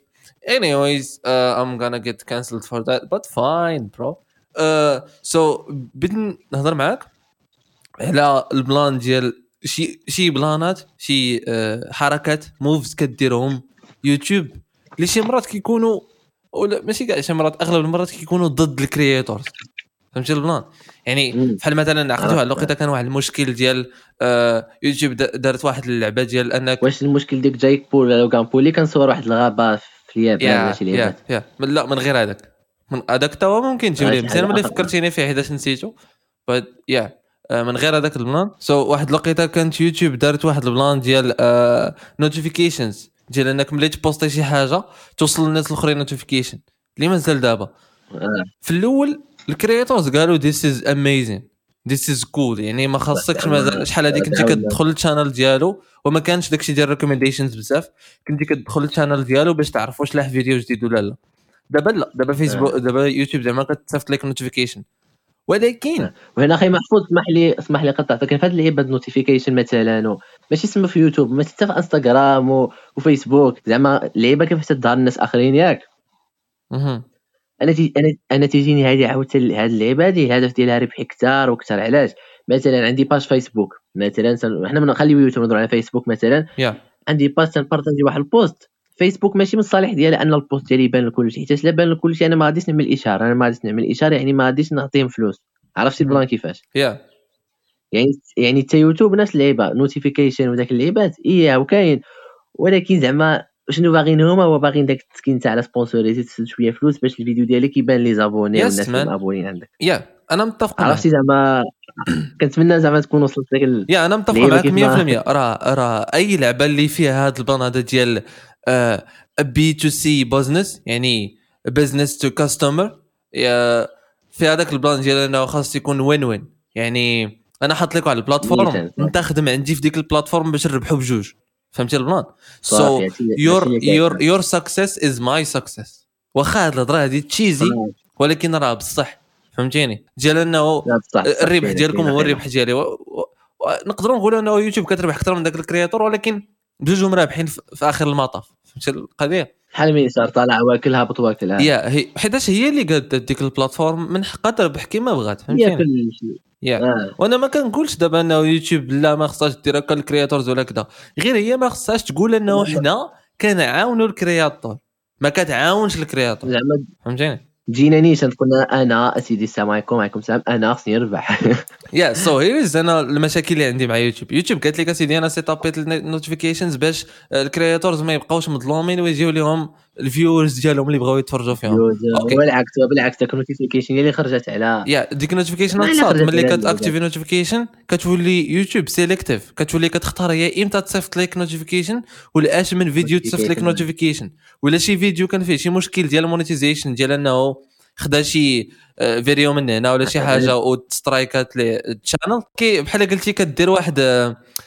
Anyways uh, I'm gonna get cancelled for that but fine bro. uh, so بغينا نهضر معاك على ال plan ديال شي شي بلانات شي آه، حركات moves كديرهم. يوتيوب اللي شي مرات كيكونوا ولا ماشي كاع شي مرات أغلب المرات كيكونوا ضد ال creators فهمتي ال plan؟ يعني. بحال مثلا على عرفت. الوقيته كان واحد المشكل ديال آه، يوتيوب دا- دارت واحد اللعبة ديال أنك واش المشكل ديك جايك بول ولا لوغان بول اللي كنصور واحد الغابة في اليابان yeah ولا شي yeah لعبة. yeah. من- لا من غير هذاك. من هذاك توا ممكن تجيب آه، لي شي مزيان ملي. فكرتيني فيه حيتاش نسيتو. yeah آه، من غير هذاك ال plan. so so, واحد الوقيته كانت يوتيوب دارت واحد ال plan ديال notifications ديال إنك ملي تبوستي شي حاجة توصل للناس الأخرين notification اللي مازال دابا. آه. في الأول ال creators قالوا this is amazing this is cool يعني ما خاصكش مازال شحال هذيك كنتي. كتدخل لل channel ديالو وما كانش داكشي ديال recommendations بزاف كنتي كتدخل لل channel ديالو باش تعرف واش لاح فيديو جديد ولا لا. دابا لا دابا فيسبوك دابا يوتيوب زعما كتصيفط لك notification ولكن وهنا أخي محفوظ اسمح لي اسمح لي قطعتك. في هذه اللعيبه notification مثلا؟ ماشي تسمى في يوتيوب ماشي حتى في إنستغرام و- وفيسبوك زعما اللعيبه كيف تظهر الناس آخرين ياك؟ مهم. أنا تي أنا أنا تيجيني هذه عاوتاني هذه اللعيبه هذه الهدف ديالها ربح كثار وكثار علاش؟ مثلا عندي page فيسبوك مثلا سن- حنا نخليو يوتيوب نهضروا على فيسبوك مثلا. yeah. عندي باج تنبارطاجي واحد البوست. فيسبوك ماشي من الصالح ديالها ان البوست ديالي يبان لكلشي حيت إلا بان لكلشي أنا ما غاديش نعمل إشارة أنا ما غاديش نعمل إشارة يعني ما غاديش نعطيهم فلوس. عرفتي البلان كيفاش؟ يا. يعني يعني حتى يوتيوب نفس اللعيبة نوتيفيكيشن وداك اللعيبات إيه وكاين ولكن زعما شنو باغيين هما؟ هو باغيين داك التسكين تاع لا سبونسوريزي تسد شوية فلوس باش الفيديو ديالك يبان لي زابوني Yes, والناس مابونين عندك. يا أنا متفق. عرفتي زعما <clears throat> كنتمنى زعما تكون وصلت لك ال... يا أنا متفق معك ما- 100% راه راه أي لعبة اللي فيها هاد ال plan هذا ديال B to C business يعني business to customer في هذاك ال plan ديال إنه خاص يكون win win يعني أنا حاط لك على ال platform. أنت خدم عندي في ديك ال platform باش نربحوا بجوج. فهمتي ال plan؟ so your your. your success is my success واخا هاد الهضرة هادي cheesy ولكن راه بصح. فهمتيني؟ ديال إنه الربح ديالكم هو. الربح ديالي. ونقدروا نقولوا إنه يوتيوب كتربح أكثر من ذاك ال creator ولكن بجوجهم رابحين في آخر المطاف. فهمتي القضية؟ بحال المنشار طالع واكل هابط واكل يا هي حيتاش هي اللي قادت ديك ال platform؟ من حقها تربح كيما بغات فهمتيني؟ yeah. آه. وأنا ما كنقولش دابا انه يوتيوب لا ما خصهاش دير هكا ال creators ولا كذا غير هي ما خصهاش تقول انه حنا كنعاونوا ال creator. ما كتعاونش ال creator. زعما فهمتيني؟ جينا نيشان قلنا أنا أسيدي السلام عليكم وعليكم السلام أنا خصني نربح. yeah so here's أنا المشاكل اللي عندي مع يوتيوب يوتيوب قالت لك أسيدي أنا set up ال notifications باش ال creators ما يبقاوش مظلومين ويجيو لهم ال viewers ديالهم اللي بغاو يتفرجوا فيهم okay. بالعكس بالعكس داك ال notification اللي خرجت على yeah ديك ال notification خرجت ملي كتاكتيفي notification كتولي يوتيوب selective كتولي كتختار هي إمتى تصيفط لك notification ولا اش من فيديو تصيفط لك. notification ولا شي فيديو كان فيه شي مشكل ديال ال monetization ديال أنه خدا شي آه، فيديو من هنا ولا شي حاجة وتسترايكات لي ال channel كي بحال قلتي كدير واحد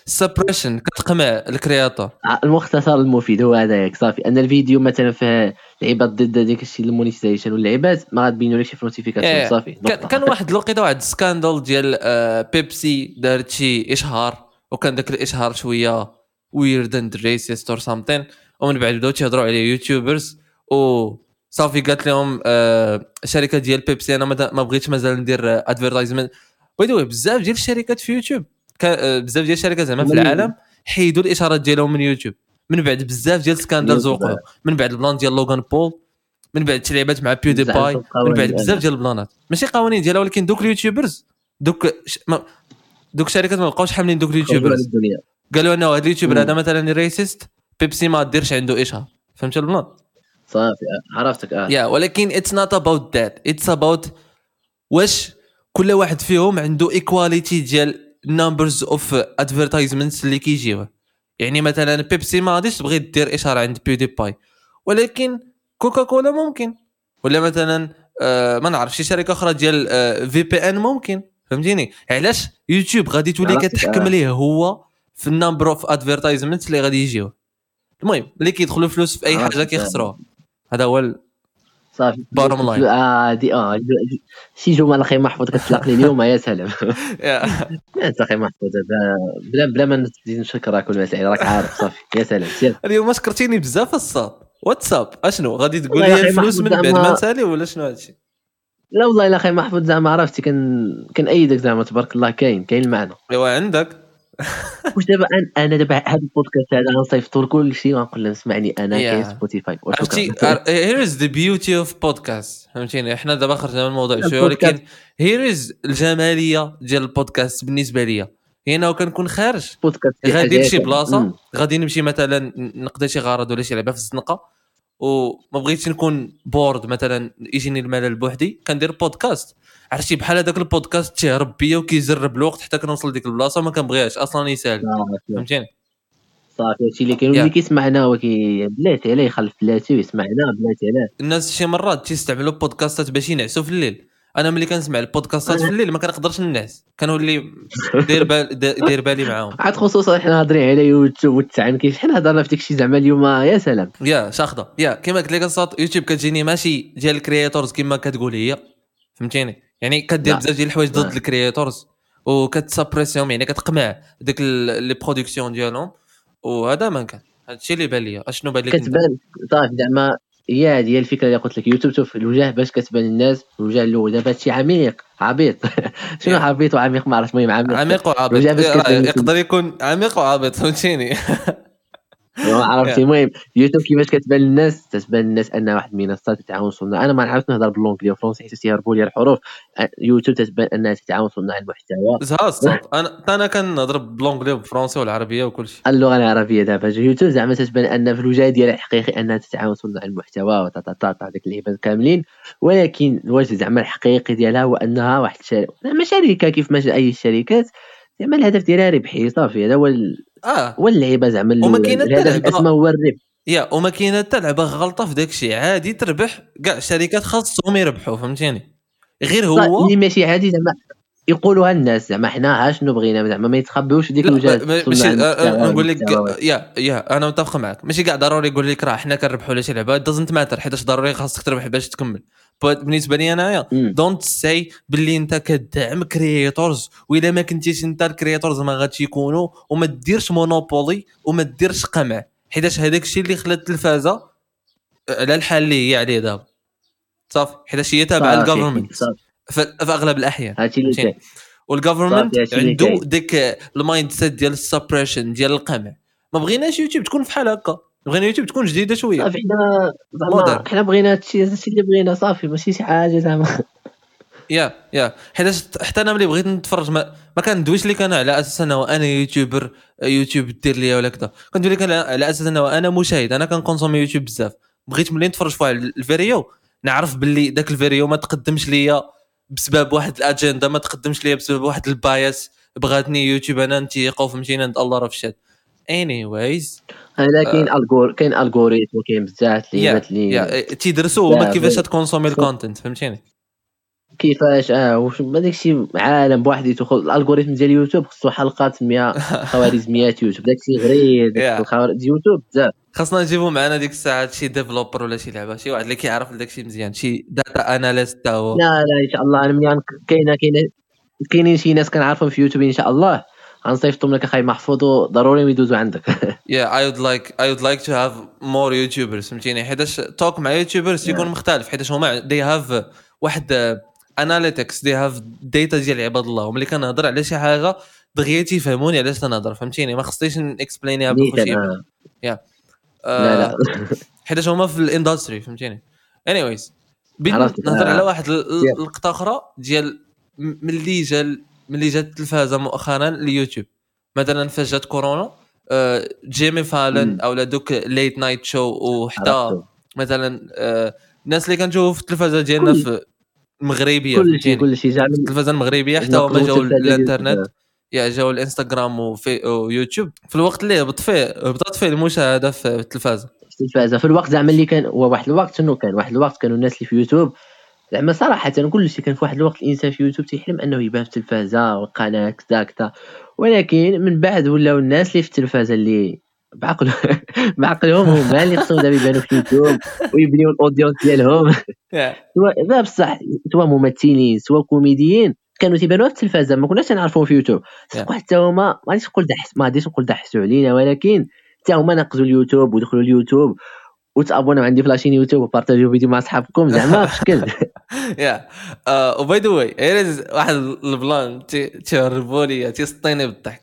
suppression كتقمع ال creator. المختصر المفيد هو هذا ياك صافي. أن الفيديو مثلا فيه لعيبات ضد ديك الشيء ال monetization واللعيبات ما غتبينوا لك شي في إيه، ال notification صافي كان واحد الوقيته واحد scandal ديال آه، بيبسي دارت شي إشهار وكان ذاك الإشهار شوية weird and racist or something ومن بعد بداو تيهضروا عليه youtubers و صافي قالت لهم آه، الشركة ديال بيبسي أنا ما بغيتش مازال ندير advertisement by the بزاف ديال الشركات في يوتيوب آه، بزاف ديال الشركات زعما في. العالم حيدوا الإشهارات ديالهم من يوتيوب من بعد بزاف ديال scandals يوتيوب. وقعوا من بعد ال plan ديال لوغان بول من بعد تلعبات مع بيودي بزاف باي من بعد. بزاف ديال البلانات ماشي قوانين ديالها ولكن دوك ال youtubers دوك ش... ما... دوك الشركات ما بقاوش حاملين دوك ال youtubers قالوا أنه هذا ال youtuber. هذا مثلا racist بيبسي ما ديرش عنده اشهار فهمت ال plan صافي عرفتك آه. يا ولكن it's not about that it's about واش كل واحد فيهم عنده equality ديال numbers of advertisements اللي كيجيوه يعني مثلا بيبسي ما غاديش تبغي دير إشهار عند PewDiePie ولكن كوكا كولا ممكن. ولا مثلا آه ما نعرف شي شركة أخرى ديال آه VPN ممكن. فهمتيني؟ علاش يوتيوب غادي تولي كتحكم آه. ليه هو في ال number of advertisements اللي غادي يجيوه المهم اللي كيدخلوا فلوس في أي حاجة آه. كيخسروها. هذا هو صافي. Bottom line. آه دي آه شي جمل أخي محفوظ كتطلق لي اليوم يا سلام. <laughs> yeah. انت أخي محفوظ بلا بلا ما نزيد نشكرك شي راك عارف صافي. يا سلام. سير اليوم شكرتيني بزاف الصاد واتساب. أشنو؟ غادي تقول لي الفلوس من بعد ما نسالي ولا شنو هادشي؟ لا والله الا أخي محفوظ زعما عرفتي كان كنأيدك زعما تبارك الله كاين كاين المعنى. أيوا عندك. <laughs> واش دابا؟ أنا دابا هذا البودكاست هذا غنصيفطو لكل شيء وغنقول لهم سمعني أنا. كاين سبوتيفاي عرفتي؟ here is the beauty of podcast فهمتيني؟ إحنا دابا خرجنا من الموضوع شوية ولكن. here is الجمالية ديال البودكاست بالنسبة ليا. هي انه كنكون خارج بودكاست غادي لشي. بلاصة. غادي نمشي مثلا نقضي شي غرض ولا شي لعبة في الزنقة وما بغيتش نكون bored مثلا يجيني الملل بوحدي. كندير بودكاست عرفتي بحال هذاك البودكاست تيهرب بيا وكيزرب الوقت حتى كنوصل لديك البلاصة وما كنبغيهاش أصلا يسالي. فهمتيني؟ صافي هادشي اللي كاين. واللي كيسمعنا هو كي بلاتي عليه يخلف بلاتي ويسمعنا بلاتي عليه الناس شي مرات تيستعملوا بودكاستات باش ينعسوا في الليل. أنا ملي كنسمع البودكاستات في الليل ما كنقدرش ننعس. كنولي داير بال داير بالي معاهم. عاد خصوصا حنا هاضرين على يوتيوب والتعن كيف حنا هضرنا في داك الشيء زعما اليوم يا سلام. يا شاخدة. yeah كما قلت لك الصوت يوتيوب كتجيني ماشي ديال ال creators كما كتقول هي. فهمتيني؟ يعني كدير. بزاف ديال الحوايج ضد لا. ال creators وكت suppress يهم يعني كتقمع ديك les productions ديالهم وهذا ما كان. هذا الشيء اللي بان لي أشنو بان لك؟ كتبان. صافي زعما هي هذه هي الفكرة اللي قلت لك. يوتيوب شوف الوجه باش كتبان الناس الوجه الأول دابا هادشي عميق عبيط. <laughs> شنو. عبيط وعميق؟ ما عرفتش المهم عميق. عميق كتبان يقدر يكون عميق وعابط فهمتيني؟ <laughs> عرفتي. المهم يوتيوب كيفاش كتبان للناس؟ تتبان للناس انها واحد المنصه تتعاون صناع. أنا ما نعرفش نهضر ب l'anglais والفرنسي حيت تيهربوا لي الحروف. يوتيوب تتبان أنها تتعاون صناع المحتوى. زها الصوت. أنا أنا كنهضر ب l'anglais وبالفرنسي والعربية وكل شيء. اللغة العربية دابا. يوتيوب زعما تتبان أن في الوجه ديالها الحقيقي أنها تتعاون صناع المحتوى وتتطاطا ديك اللعيبات كاملين. ولكن الوجه زعما الحقيقي ديالها هو أنها واحد زعما شركة كيف ما أي الشركات زعما الهدف ديالها ربحي صافي هذا هو آه. هو اللعيبة زعما وما كاينة حتى الهدف. الأسمى هو الربح. يا وما كاينة حتى لعبة غلطة في داك الشيء عادي تربح كاع الشركات خاصهم يربحوا فهمتيني؟ غير هو اللي ماشي عادي زعما يقولوها الناس زعما حنا ها شنو بغينا زعما ما يتخبوش ديك الوجهات ماشي آه، آه، نقول لك. يا يا أنا متفق معك ماشي كاع ضروري يقول لك راه حنا كنربحوا ولا شي لعبة دازنت ماتر حيتاش ضروري خاصك تربح باش تكمل. بالنسبة لي أنايا. don't say باللي أنت كدعم creators وإلا ما كنتيش أنت ال creators ما غاديش يكونوا وما ديرش monopoly وما ديرش قمع. حيتاش هذاك الشيء اللي خلى التلفازة على الحال اللي هي عليه دابا. صافي؟ حيتاش هي تابعة لل government صافي. في أغلب الأحيان. هادشي اللي وال government اللي عنده. ديك ال mindset ديال ال suppression ديال القمع. ما بغيناش يوتيوب تكون بحال هكا. بغينا يوتيوب تكون جديدة شوية. صافي. زعما حنا بغينا هادشي اللي بغينا صافي ماشي شي حاجة زعما. yeah yeah. حيتاش حتى أنا ملي بغيت نتفرج ما, ما كندويش لك أنا على أساس أنه أنا YouTuber يوتيوب دير ليا ولا كذا كندوي لك أنا على أساس أنه أنا مشاهد أنا كن consommer يوتيوب بزاف. بغيت ملي نتفرج في واحد الفيديو نعرف باللي ذاك الفيديو ما تقدمش ليا بسبب واحد الأجندة ما تقدمش ليا بسبب واحد ال bias. بغاتني يوتيوب أنا نتيقو فهمتيني؟ عند الله راه فشات anyways هذا كاين ال algo كاين ال algorithm وكاين بزاف اللعيبات اللي yeah تيدرسوا هما كيفاش ت consommer ال content فهمتيني؟ كيفاش؟ آه واش ما داكشي عالم بوحديته ال algorithm ديال يوتيوب خصو حلقات 100 <laughs> خوارزميات يوتيوب داكشي غريب Yeah. داك الخوارز يوتيوب بزاف. خاصنا نجيبو معنا ديك الساعة شي developer ولا شي لعبة شي واحد اللي كيعرف داك الشيء مزيان شي data analyst تا هو. لا لا إن شاء الله أنا ملي كاينة كاينة كاينين شي ناس كنعرفهم في يوتيوب إن شاء الله. غنصيفطهم لك أخي محفوظ وضروري يدوزوا عندك. yeah I would like I would like to have more YouTubers فهمتيني؟ حيتاش talk مع YouTubers يكون مختلف. حيتاش هما they have واحد analytics they have data ديال عباد الله. وملي كنهضر على شي حاجة دغيا تيفهموني علاش تنهضر فهمتيني؟ ما خصنيش ن explain يها آه. آه، لا لا. <laughs> حيتاش هما في ال industry فهمتيني؟ بغيت عرفت. نهضر آه. على واحد. اللقطه أخرى ديال ملي جا ملي جات التلفازة مؤخرا اليوتيوب مثلا فاش جات كورونا آه، جيمي فالن. أو دوك late night show وحتى. مثلا آه، الناس اللي كنشوفوا في التلفازة ديالنا في المغربيه كل شيء كل شيء. زعما التلفازة المغربية حتى هما ديال الإنترنت. yeah جاوا الإنستغرام وفي ويوتيوب في الوقت اللي هبط فيه هبطت فيه المشاهدة في التلفازة. في التلفازة. في الوقت زعما اللي كان هو واحد الوقت شنو كان؟ واحد الوقت كانوا الناس اللي في يوتيوب زعما صراحة كل شيء كان في واحد الوقت الإنسان في يوتيوب تيحلم أنه يبان في التلفازة وقناه كذا كذا. ولكن من بعد ولاو الناس اللي في التلفازة اللي بعقل <laughs> بعقلهم هما اللي خصهم دابا يبانوا في يوتيوب ويبنيو ال audience ديالهم. <laughs> سواء لا بصح سواء ممثلين سواء كوميديين كانوا تيبانوا في التلفازة ما كناش نعرفوهم في يوتيوب. حتى هما ما غاديش نقول دحس ما غاديش نقول دحسوا علينا ولكن حتى هما نقزوا اليوتيوب ودخلوا اليوتيوب وت abonn او عندي ف la chaîne يوتيوب و partag يو فيديو مع صحابكم زعما <laughs> في شكل yeah و by the way واحد ال plan تيهربوا لي تيسطيني بالضحك.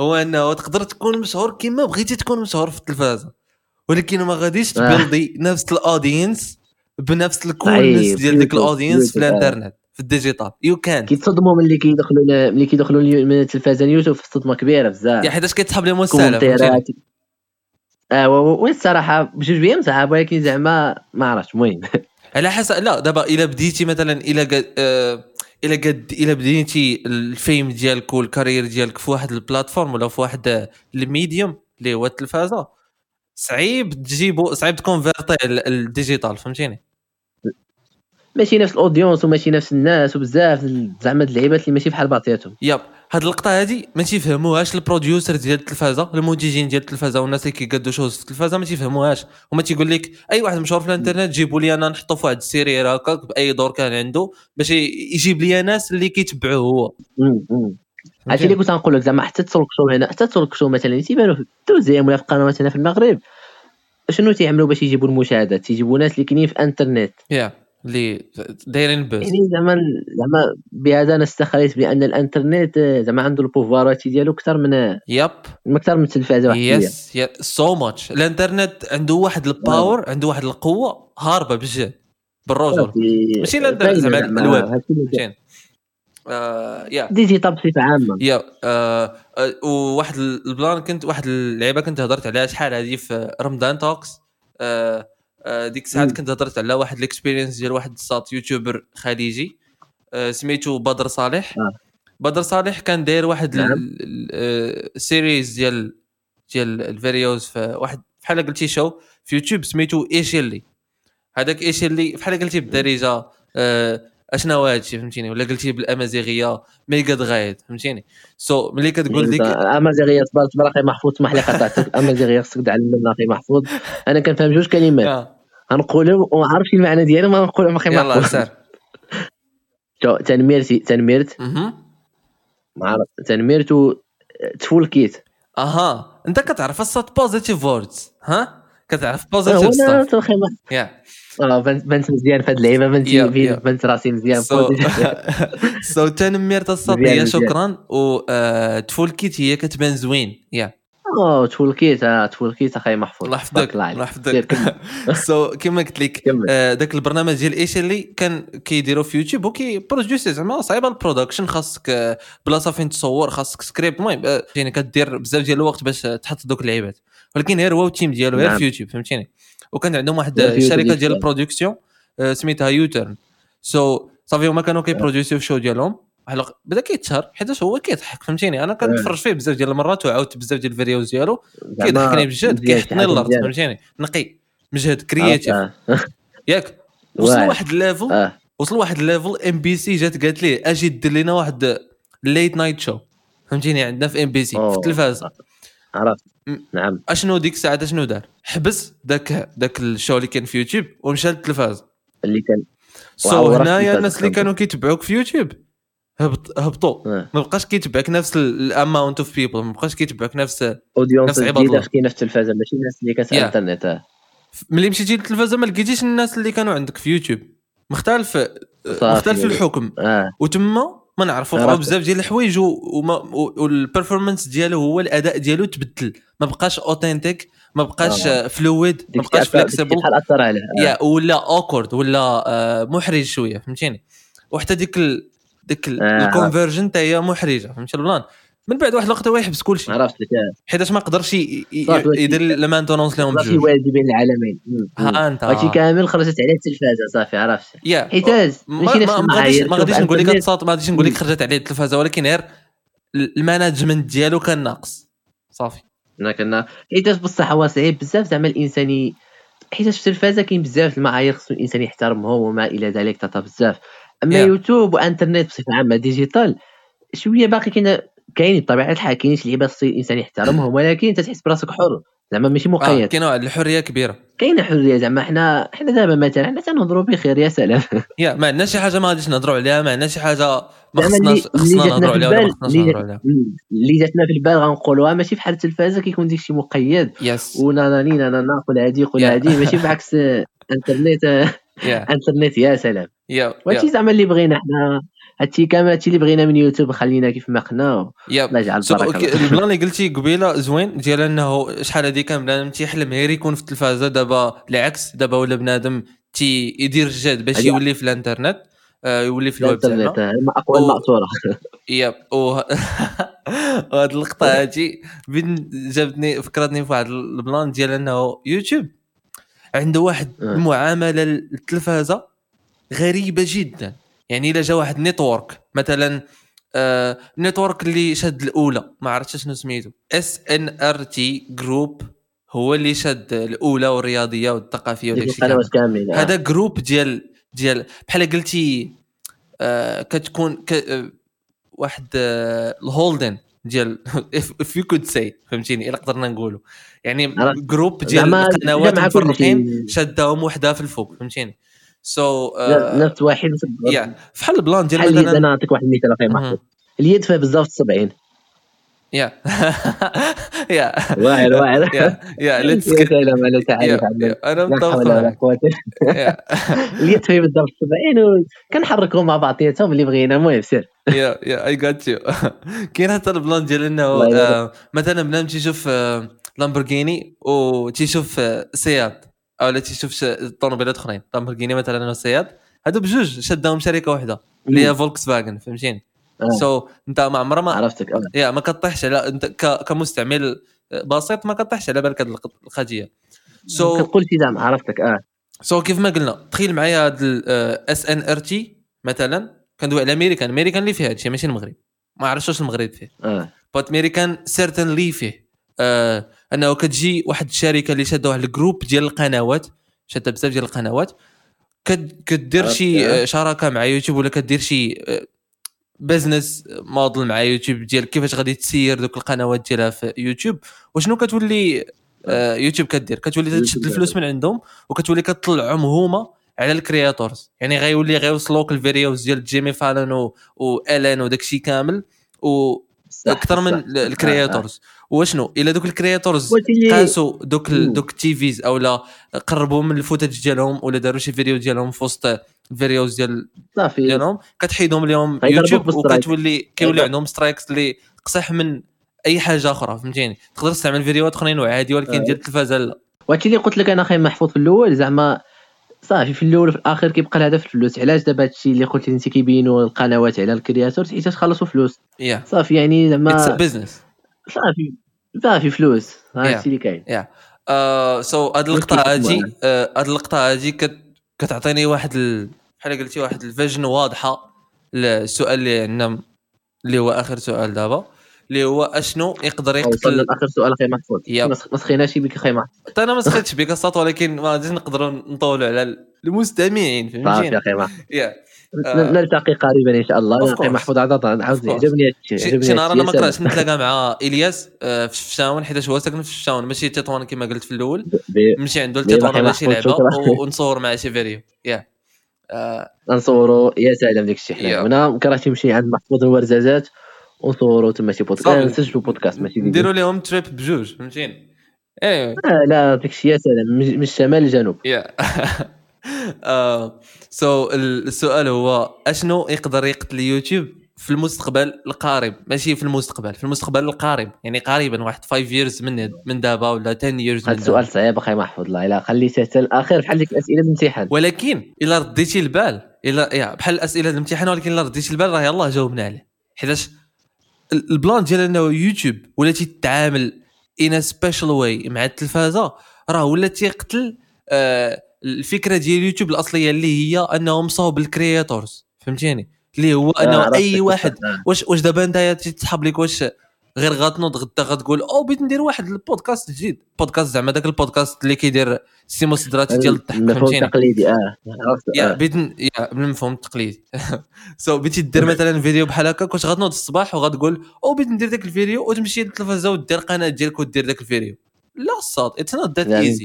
هو إنه تقدر تكون مشهور كما بغيتي تكون مشهور في التلفازة. ولكن ما غاديش آه. ت build ي نفس ال audience بنفس الكولنس صحيح، ديال ديك ال audience في. الانترنت في ال digital. yeah كان كيتصدموا ملي كيدخلوا ملي كيدخلوا من التلفازة اليوتيوب في صدمة كبيرة بزاف. yeah حيتاش كيتسحب لهم السهله commentaire ات فهمتيني؟ آه و- و- والصراحه بجوج بيهم صعاب ولكن زعما ما عرفتش المهم. <laughs> على حسب لا دابا إلا بديتي مثلا إلا قد آه إلا قد إلا بديتي ال fame ديالك وال career ديالك في واحد ال platform ولا في واحد ال medium اللي هو التلفازة صعيب تجيبو صعيب ت convert ي ال- ال digital فهمتيني؟ ماشي نفس ال audience وماشي نفس الناس وبزاف زعما اللعيبات اللي ماشي بحال بعضياتهم. yep هاد اللقطة هادي ما تيفهموهاش ال producer ديال التلفازة المنتجين ديال التلفازة والناس اللي كيقادوا shows في التلفازة ما تيفهموهاش. وما تيقول لك أي واحد مشهور في الإنترنت جيبوا لي أنا نحطو في واحد ال série هكاك بأي دور كان عنده باش يجيب لي ناس اللي كيتبعوه هو. عرفتي اللي كنت غنقول لك زعما حتى ال talk show هنا حتى ال talk show مثلا اللي تيبانوا في ال deuxième ولا في القنوات هنا في المغرب. شنو تيعملوا باش يجيبوا المشاهدات؟ تيجيبوا ناس اللي كاينين في الإنترنت. yeah اللي دايرين buzz يعني زعما زعما بهذا أنا استخليت بأن الانترنت آه، زعما عنده ال pouvoir ات ديالو أكثر من yep أكثر من التلفازه وحديه yes so much الانترنت عنده واحد ال power عنده واحد القوة هاربة بجد بالرجل. ماشي الانترنت زعما الويب. آه، yeah digital بصفة عامة. yeah آه آه، وواحد ال plan كنت واحد اللعيبه كنت هضرت عليها شحال هذه في رمضان talks آه آه ديك الساعات. كنت هضرت على واحد ال experience ديال واحد الساط YouTuber خليجي آه سميتو بدر صالح آه. بدر صالح كان داير واحد نعم. ال series ديال ديال ال videos في واحد بحال قلتي show في يوتيوب سميتو إيش اللي هذاك إيش اللي بحال قلتي بالدارجه أشنو هادشي فهمتيني؟ ولا قلتي بالأمازيغية ميغا دغايد فهمتيني؟ so ملي كتقول ديك أمازيغية تبارك تبارك أخي محفوظ اسمح لي قطعتك. <laughs> أمازيغية خصك تعلم من أخي محفوظ. أنا كنفهم جوج كلمات. آه. غنقولهم وما عرفتش المعنى ديالهم غنقولهم أخي يلا محفوظ. سير. <laughs> شو تنميرتي تنميرت. تنميرت تفولكيت. أها. أنت كتعرف الصوت بوزيتيف ووردز ها؟ كتعرف بوزيتيف وأنا ستاف بنت بنت مزيان في هاد اللعيبة بنت. بنت راسي مزيان سو تنمير الصوت مزيان، هي مزيان. شكرا. و آه، تفولكيت هي كتبان زوين. يا. آه تفولكيت آه تفولكيت أخي محفوظ. الله يحفظك الله يحفظك. so كما <laughs> قلت لك. آه، داك البرنامج ديال إيش اللي كان كيديروا في يوتيوب وكي produce ي زعما صعيبة ال production خاصك آه، بلاصه فين تصور خاصك سكريبت المهم آه، يعني كدير بزاف ديال الوقت باش آه، تحط دوك اللعيبات. ولكن غير هو ال team ديالو غير نعم. في يوتيوب فهمتيني؟ وكان عندهم واحد الشركة ديال. ال production آه، سميتها يوترن so صافي هما كانوا كي produce يو في ال show ديالهم. بدأ كيتشهر حيت هو كيضحك فهمتيني؟ أنا كنتفرج فيه بزاف ديال المرات وعاودت بزاف ديال الفيديوز ديالو. كيضحكني بجد كيحطني الأرض. فهمتيني؟ نقي مجهد creative آه، <laughs> ياك وصل. واحد ال level وصل واحد ال level MBC جات قالت ليه أجي دير لنا واحد late night show فهمتيني؟ عندنا في MBC في. التلفازه عرفت. نعم. أشنو ديك الساعة؟ اشنو دار؟ حبس داك داك ال show اللي كان في يوتيوب ومشى للتلفاز. اللي كان so وعورت هنايا الناس اللي. كانوا كيتبعوك في يوتيوب هبط هبطوا. آه. ما بقاش كيتبعك نفس ال amount of people ما بقاش كيتبعك نفس audience جديدة الله. كاينة في التلفازة ماشي الناس اللي كانت Yeah. الإنترنت. آه. ملي مشيتي للتلفازة ما لقيتيش الناس اللي كانوا عندك في يوتيوب. مختلف مختلف الحكم. آه. وتما ما نعرف وقعوا عرفت. بزاف ديال الحوايج وال performance ديالو هو الأداء ديالو تبدل ما بقاش authentic ما بقاش آه. fluid ما ديك بقاش flexible بحال أثر عليه آه. yeah ولا awkward ولا آه، محرج شوية فهمتيني وحتى ديك ال... ديك آه. ال conversation حتى هي محرجة فهمتي البلان من بعد واحد الوقت هو يحبس كل شيء. عرفت لك. حيتاش ما قدرش يدير ال maintenance لهم صافي بجوج والدي بين العالمين. ها انت. هادشي كامل خرجت عليه التلفازة صافي عرفت. yeah ماشي نفس ما- ما غاديش المعايير ما غاديش نقول لك ما غاديش نقول لك. خرجت عليه التلفازة ولكن غير ال management ديالو كان ناقص. صافي. انا كنا حيتاش بصح هو صعيب بزاف زعما الانسان حيتاش في التلفازة كاين بزاف المعايير خصو الإنسان يحترمهم وما إلى ذلك تاتا بزاف. أما Yeah. يوتيوب وإنترنت بصفة عامة digital شوية باقي كاين كاين بطبيعه الحال كاين شي لعيبات خصو الإنسان يحترمهم <clears throat> ولكن أنت تحس براسك حر. زعما ماشي آه مقيد. كاين واحد الحرية كبيرة. كاينة حرية زعما حنا حنا دابا مثلا حنا تنهضروا بخير يا سلام. yeah ما عندنا شي حاجة ما غاديش نهضروا عليها ما عندنا شي حاجة ما خصناش خصنا نهضروا عليها ولا ما خصناش نهضروا عليها. اللي جاتنا في البال غنقولوها ماشي بحال التلفازه كيكون داكشي مقيد. yes وناناني نانا قول هادي قول. هادي ماشي <laughs> بعكس إنترنت. yeah إنترنت يا سلام. yeah وهادشي زعما اللي بغينا حنا. هادشي كامل هادشي اللي بغينا من يوتيوب خلينا كيف ما يا الله يجعل البركه okay ال plan اللي قلتي قبيلة زوين ديال إنه شحال هذه كان بنادم تيحلم غير يكون في التلفازة دابا العكس. دابا ولا بنادم تي يدير الجهد باش يولي في الانترنت آه، يولي في الويب الانترنت زعما. الم- اقوى المأثوره <laughs> yep وه- <laughs> وهاد اللقطة <laughs> هادي بين جابتني فكرتني في واحد ال plan ديال إنه يوتيوب عنده واحد آه. المعاملة للتلفازه غريبة جدا. يعني إلا جا واحد نيتورك مثلا آه نيتورك اللي شد الأولى ما عرفتش شنو سميتو اس ان ار تي جروب هو اللي شد الأولى والرياضية والثقافية ديك وداك الشيء القنوات كاملين آه. هذا جروب ديال ديال بحال قلتي آه كتكون ك آه واحد آه الهولدن ديال اف يو كود سي فهمتيني إلا قدرنا نقولوا يعني. جروب ديال القنوات جمع كل مفرقين شيء. شاداهم وحدة في الفوق فهمتيني سو so, نفس واحد يا بحال البلان ديال مثلا أنا نعطيك واحد المثال أخي محمود. اليد فيها بزاف 70 يا يا واعر واعر. <laughs> يا يا ليتس سلام على تعريف أنا متفق <laughs> اليد فيها بزاف 70 وكنحركوا مع بعضياتهم اللي بغينا المهم سير. يا يا اي جات يو كاين حتى ال plan ديال إنه. آه، مثلا بنادم تيشوف آه، لامبورغيني وتيشوف آه، سيات أو لا تيشوف ش- طوموبيلات أخرين. لامبورغيني مثلا وسيات هادو بجوج شداهم شركة واحدة. اللي هي فولكس فاجن فهمتيني؟ آه. so أنت ما عمرها ما عرفتك آه. yeah ما كطيحش على أنت ك- كمستعمل بسيط ما كطيحش على بالك الق- القضية so كتقول شي زعما عرفتك آه. so كيف ما قلنا تخيل معايا هاد SNRT مثلا. كندوي على أمريكان. أمريكان اللي فيه هادشي ماشي المغرب. ما عرفتش واش المغرب فيه. آه. but أمريكان certainly فيه. آه أنه كتجي واحد الشركة اللي شادوا واحد ال group ديال القنوات شادة بزاف ديال القنوات. كد- كدير شي. آه، شراكة مع يوتيوب ولا كدير شي business model مع يوتيوب ديال كيفاش غادي تسير دوك القنوات ديالها في يوتيوب؟ وشنو كتولي آه، يوتيوب كدير؟ كتولي تشد الفلوس من عندهم وكتولي كتطلعهم هما على ال creators يعني غيولي غيوصلوك ال videos ديال جيمي فالن و... والين وداك الشيء كامل و أكثر من ال creators وشنو؟ إلا دوك ال creators قلت قاسوا دوك ال-. دوك ال TVs أو لا قربوا من ال footage ديالهم ولا داروا شي فيديو ديالهم في وسط ال videos ديال صافي. ديالهم كتحيدهم اليوم غيضربوك يوتيوب. وكتولي كيولي. عندهم strikes اللي قصح من أي حاجة أخرى فهمتيني؟ تقدر تستعمل فيديوهات أخرين وعادي ولكن. ديال التلفازه لا. وهادشي اللي قلت لك أنا أخي محفوظ في الأول زعما صافي في الأول وفي الآخر كيبقى الهدف الفلوس. علاش دابا هادشي اللي قلتي انت كيبينوا القنوات على ال creator حيت تخلصوا فلوس. yeah صافي يعني زعما business صافي صافي فلوس. هادشي اللي كاين. يا سو هاد اللقطة هادي. آه، هاد اللقطة هادي كت- كتعطيني واحد ال... بحال قلتي واحد ال vision واضحة للسؤال اللي عندنا اللي هو آخر سؤال دابا اللي هو أشنو يقدر يقتل لاخر سؤال أخي محفوظ. ما سخ- ما سخيناش بك أخي محفوظ. حتى أنا ما سخيتش بك الصوت ولكن ما غاديش نقدروا نطولوا على المستمعين صافي فهمتيني أخي محفوظ. آه. نلتقي قريبا إن شاء الله. Course. محفوظ عاد عاود. عجبني هادشي شي نهار أنا ما. كرهتش نتلاقى مع إلياس آه، في الشاون حيت هو ساكن في الشاون. ماشي تطوان كما قلت في الأول. نمشي عنده لتطوان ولا شي لعبة <laughs> ونصور معاه شي فيديو. يا. آه، نصوروا يا سلام ديك الشيء Yeah. حنا أنا كرهت نمشي عند محفوظ الورزازات ونصوروا تما شي بودكاست. نسجلوا بودكاست ماشي نديروا لهم trip بجوج فهمتيني؟ إيه. آه لا ديك الشيء يا سلام من من الشمال للجنوب <laughs> <laughs> so السؤال هو أشنو يقدر يقتل يوتيوب في المستقبل القريب؟ ماشي في المستقبل في المستقبل القريب. يعني قريبا واحد 5 years من من دابا ولا 10 years من هذا السؤال صعيب أخي محفوظ. الله إلا خليته حتى الآخر بحال ديك الأسئلة الامتحان. ولكن إلا رديتي البال إلا يا بحال الأسئلة الامتحان ولكن إلا رديتي البال راه يلاه جاوبنا عليه. حيتاش ال- ال plan ديال أنه يوتيوب ولا تتعامل in special way مع التلفازة راه ولا تيقتل آه الفكرة ديال يوتيوب الأصلية اللي هي انه مصوب ال creators فهمتيني؟ اللي هو أنه عرفتك. أي واحد آه. واش واش دابا أنت تسحب لك واش غير غتنوض غدا غتقول أو بغيت ندير واحد البودكاست جديد. بودكاست زعما داك البودكاست اللي كيدير سيمو سدراتي ديال الضحك فهمتيني؟ التقليدي آه yeah آه. بغيت yeah بالمفهوم التقليدي. <laughs> so بغيتي دير مثلا فيديو بحال هكاك واش غتنوض الصباح وغتقول أو بغيت ندير داك الفيديو وتمشي للتلفزة ودير قناة ديالك ودير داك الفيديو. لا الصاد it's not that easy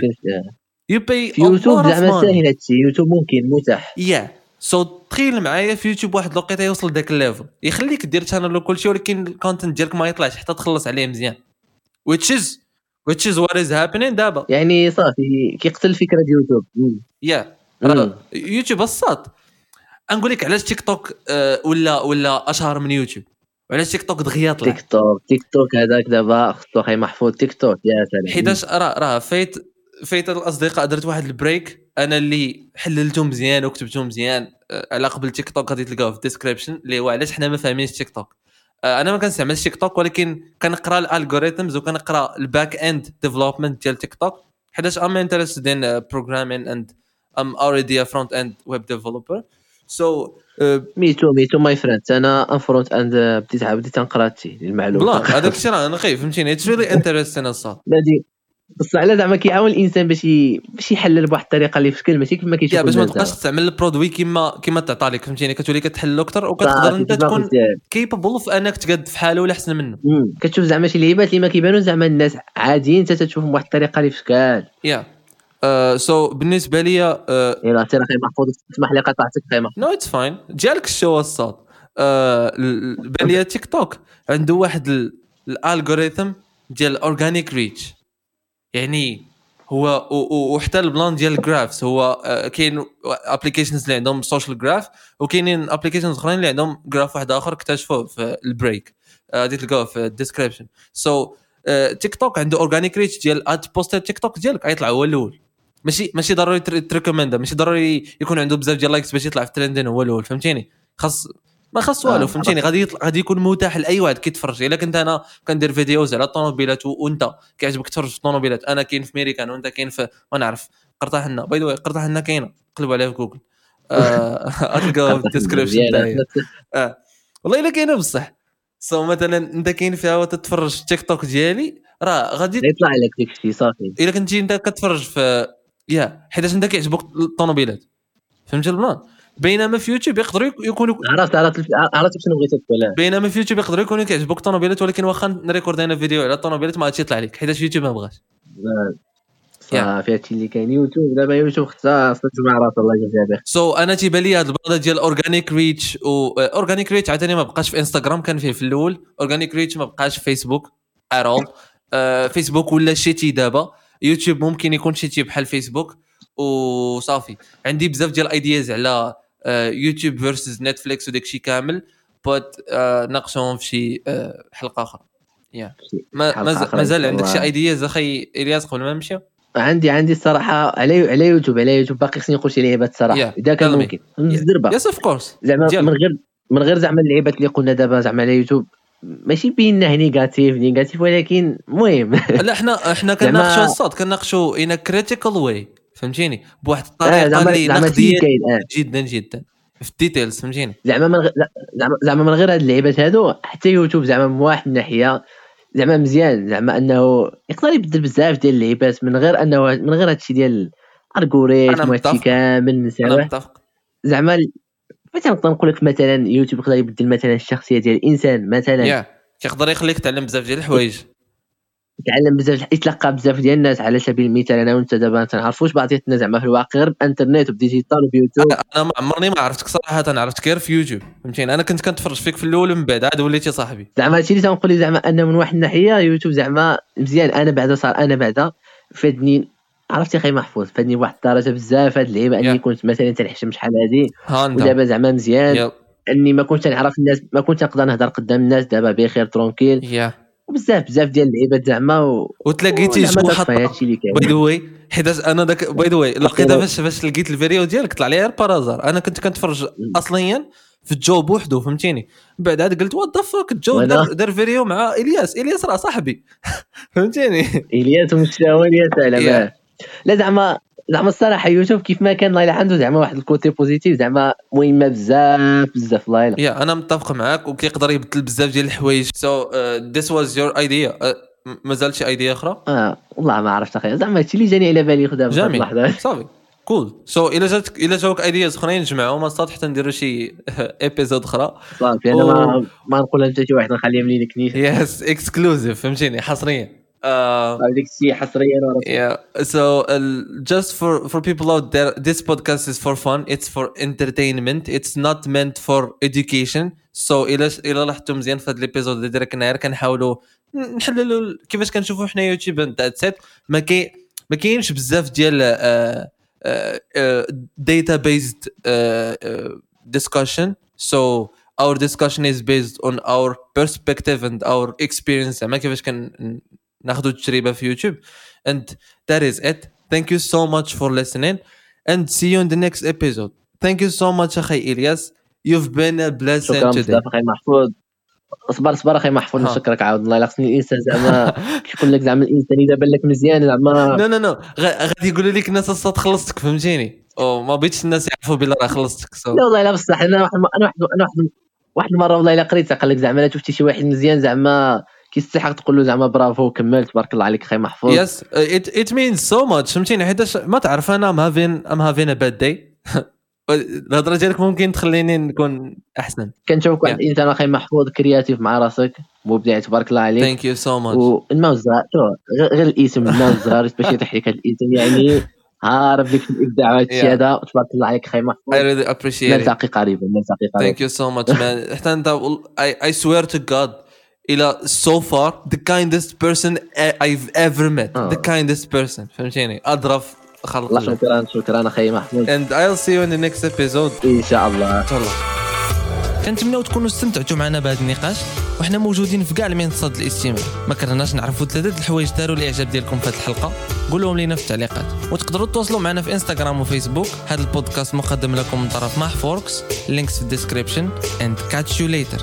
but في يوتيوب زعما ساهل هادشي يوتيوب ممكن متاح. yeah so تخيل معايا في يوتيوب واحد الوقيته يوصل ذاك ال level يخليك دير channel وكل شيء ولكن ال content ديالك ما يطلعش حتى تخلص عليه مزيان. Which is which is what is happening دابا. يعني صافي كيقتل فكرة يوتيوب. yeah يوتيوب الصاد. نقول لك علاش تيك توك آه، ولا ولا أشهر من يوتيوب. وعلاش تيك توك دغيا طلع تيك توك تيك توك هذاك دابا خصو أخي محفوظ. تيك توك يا سلام. حيتاش راه راه فايت فايت الأصدقاء درت واحد ال break. أنا اللي حللته مزيان وكتبته مزيان آه، على قبل تيك توك غادي تلقاوه في ال description اللي هو علاش حنا ما فاهمينش تيك توك. آه، أنا ما كنستعملش تيك توك ولكن كنقرأ ال algorithms وكنقرأ ال back end development ديال تيك توك. حيتاش I'm interested in programming and I'm already a front end web developer so me too me too my friend أنا in front end بديت بديت نقرأ هادشي المعلومة. plan هذاك الشيء راه نقي فهمتيني؟ it's really interesting الصاد بصح على زعما كيعاون الإنسان باش باش يحلل بواحد الطريقة اللي في شكل ماشي كيف ما كيشوف باش ما تبقاش. تستعمل ال produit كيما كيما تعطى لك فهمتيني؟ كتولي كتحل أكثر وكتقدر أنت تكون. capable في أنك تقاد في حاله ولا احسن منه. كتشوف زعما شي لعيبات اللي ما كيبانوا زعما الناس عاديين انت تشوفهم بواحد الطريقة اللي في شكال yeah. so بالنسبة لي آه، يلا ترى خي محفوظ اسمح لي قطعتك خي محفوظ. no it's fine جالك ال show الصاد. آه، بان لي تيك توك عنده واحد ال- ال algorithm ديال ال organic reach يعني هو وحتى ال plan ديال ال graphs هو آه، كاين applications اللي عندهم social graph وكاينين applications أخرين اللي عندهم graph واحد آخر اكتشفوه في ال break. غادي تلقاوه في ال description so تيك توك عنده organic reach ديال هاد post تيك توك ديالك غيطلع هو الأول. ماشي ماشي ضروري تر- ت recommenda ماشي ضروري يكون عنده بزاف ديال likes باش يطلع في trending هو الأول فهمتيني؟ خاص ما خاص والو آه، فهمتيني؟ غادي يطلع غادي يكون متاح لأي واحد كيتفرج. إلا كنت أنا كندير videos على الطوموبيلات وأنت كيعجبك تفرج في الطوموبيلات. أنا كاين في ميريكان وأنت كاين في ما نعرف قرطاحنا by the way قرطاحنا كاينة قلبوا عليها في جوجل. آه، غتلقاوها في ال description تاعي. آه. والله إلا كاينة بصح. so مثلا أنت كاين فيها وتتفرج في التيك توك ديالي راه غادي يطلع لك داك الشيء صافي. إلا كنتي أنت كتفرج في yeah حيت أنت كيعجبوك الطوموبيلات. فهمت ال plan؟ بينما في يوتيوب يقدروا يك- يكونوا عرفت عرفت عرفت شنو بغيت تقول. بينما في يوتيوب يقدروا يكونوا كيعجبوك الطوموبيلات ولكن واخا ن record أنا فيديو على الطوموبيلات ما غاديش يطلع لك حيت في يوتيوب ما بغاش. صافي هادشي اللي كاين. يوتيوب دابا يوتيوب اختصاص تجمع راس الله يجزيها بخير so so, أنا تيبان لي هذا ال plan ديال organic reach و organic reach عاوتاني ما بقاش في انستغرام كان فيه في الأول. organic reach ما بقاش في فيسبوك ارول فيسبوك ولا شيتي دابا. يوتيوب ممكن يكون شيتي بحال فيسبوك وصافي عندي بزاف ديال ideas على يوتيوب versus نتفليكس وداك الشيء كامل but ناقشوهم في شي آه، حلقة أخرى. yeah مازال- عندك شي. ideas أخي؟ إلياس قبل ما نمشيو عندي عندي الصراحة على على يوتيوب على يوتيوب. باقي خصني نقول شي لعيبات الصراحة. Yeah, إذا كان. ممكن. الزربة. yes of course زعما. من غير من غير زعما اللعيبات اللي قلنا دابا زعما على يوتيوب ماشي بينه negative negative ولكن المهم لا إحنا إحنا زعما- كنناقشوا الصوت كنناقشوا in critical way فهمتيني؟ بواحد آه، الطريقة زعما اللي نقديه آه. جدا جدا. في ال details فهمتيني؟ زعما من غير زعما من غير هاد اللعيبات هادو حتى يوتيوب زعما من واحد الناحية زعما مزيان. زعما أنه يقدر يبدل بزاف ديال اللعيبات من غير انه من غير هادشي ديال ال algorithm أنا وهادشي. كامل أنا متفق. زعما مثلا نقدر نقول لك مثلا يوتيوب يقدر يبدل مثلا الشخصية ديال الإنسان مثلا. yeah كيقدر يخليك تعلم بزاف ديال الحوايج. يتعلم بزاف يتلقى بزاف ديال الناس على سبيل المثال أنا وأنت دابا ما تنعرفوش بعضياتنا زعما في الواقع غير بالانترنت وب digital وبيوتيوب. أنا أنا ما عمرني ما عرفتك صراحة عرفتك غير في يوتيوب فهمتيني؟ أنا كنت كنتفرج فيك في الأول ومن بعد عاد وليتي صاحبي. زعما هادشي اللي تنقول زعما انه من واحد الناحية يوتيوب زعما مزيان أنا بعدا صار أنا بعدا فادني عرفتي خي محفوظ؟ فادني بواحد الدرجة بزاف هاد اللعيبه أني Yeah. كنت مثلا تنحشم شحال هادي ودابا زعما مزيان. yeah. أني ما كنتش نعرف الناس ما كنتش نقدر نهضر قدام الناس دابا بخير tranquille. yeah. وبزاف بزاف ديال اللعيبات زعما و... وتلاقيتي شكون كتفاي حط by the way حيت أنا داك by the way لقيتها فاش فاش لقيت الفيديو ديالك طلع لي غير par hasard أنا كنت كنتفرج اصليا في جو بوحدو فهمتيني؟ بعد عاد قلت what the fuck جو وأنا- دار, دار فيديو مع إلياس. إلياس راه صاحبي. <laughs> فهمتيني؟ إلياس ومستوى إلياس على Yeah. لا زعما زعما الصراحة يوتيوب كيف ما كان الله عنده زعما واحد ال côté positif زعما مهمة بزاف بزاف الله يلا yeah أنا متفق معاك وكيقدر يبدل بزاف ديال الحوايج. so this was your idea مازال شي idea أخرى؟ آه والله ما عرفت أخي. زعما هادشي اللي جاني على بالي خدام جميل. <laughs> صافي. cool so إلا جاتك إلا جاوك ideas أخرين نجمعهم الصاد حتى نديروا شي <laughs> episode أخرى. صافي أنا. ما ما نقولها حتى شي واحد نخليهم لي نكنيش yes exclusive فهمتيني؟ حصريا. آه، ديك الشيء حصريا ورا Yeah. So uh, just for for people out there, this podcast is for fun. It's for entertainment. It's not meant for education. So إلا إلا لاحظتوا مزيان في هذا الابيزود اللي درنا غير كنحاولوا نحللوا ال- كيفاش كنشوفوا حنا يوتيوب ذات سيت ما كاين ما كاينش بزاف ديال داتا بيزد discussion. So our discussion is based on our perspective and our experience زعما كيفاش كان ناخذوا التجربه في يوتيوب. And that is it. Thank you so much for listening. And see you in the next episode. Thank you so much أخي الياس you've been a blessing شكرا today. أخي محفوظ. اصبر اصبر أخي محفوظ. نشكرك عاود الله. خصني الانسان زعما <laughs> كيقول لك زعما الانسان إذا بان لك مزيان زعما. no no no غادي يقولوا لك الناس الصوت خلصتك فهمتيني؟ أو ما بغيتش الناس يعرفوا بلا راه خلصتك. لا والله الا بصح أنا واحد أنا واحد أنا واحد واحد المره والله إلا قريت قال لك زعما لا شفتي شي واحد مزيان زعما. كيستحق تقول له زعما برافو كمل تبارك الله عليك أخي محفوظ. yes it means so much فهمتيني؟ حيتاش ما تعرف أنا I'm having I'm having a bad day الهضرة ديالك ممكن تخليني نكون أحسن. كنشوفك واحد الانسان أخي محفوظ creative مع راسك مبدع تبارك الله عليك. thank you so much والماء الزهر غير الإسم الماء الزهر باش يطيح لك هذا الإسم يعني عارف لك في الإبداع وهذا الشيء. هذا تبارك الله عليك I really appreciate it. نلتقي قريبا نلتقي قريبا. You so much man. <laughs> حتى أنت I swear to God. إلى so far the kindest person I've ever met. آه. the kindest person. فهمتيني؟ أظرف خلق الله شكرا شكرا أخي محمود. And I'll see you in the next episode. إن شاء الله. ان شاء الله كنتمناو تكونوا استمتعتوا معنا بهذا النقاش وحنا موجودين في كاع المنصات الاستماع ما كرهناش نعرفوا ثلاثة الحوايج داروا الإعجاب ديالكم في هذه الحلقة. قولوهم لينا في التعليقات. وتقدروا تواصلوا معنا في انستغرام وفيسبوك هذا البودكاست مقدم لكم من طرف محفوركس links في ال description. And catch you later.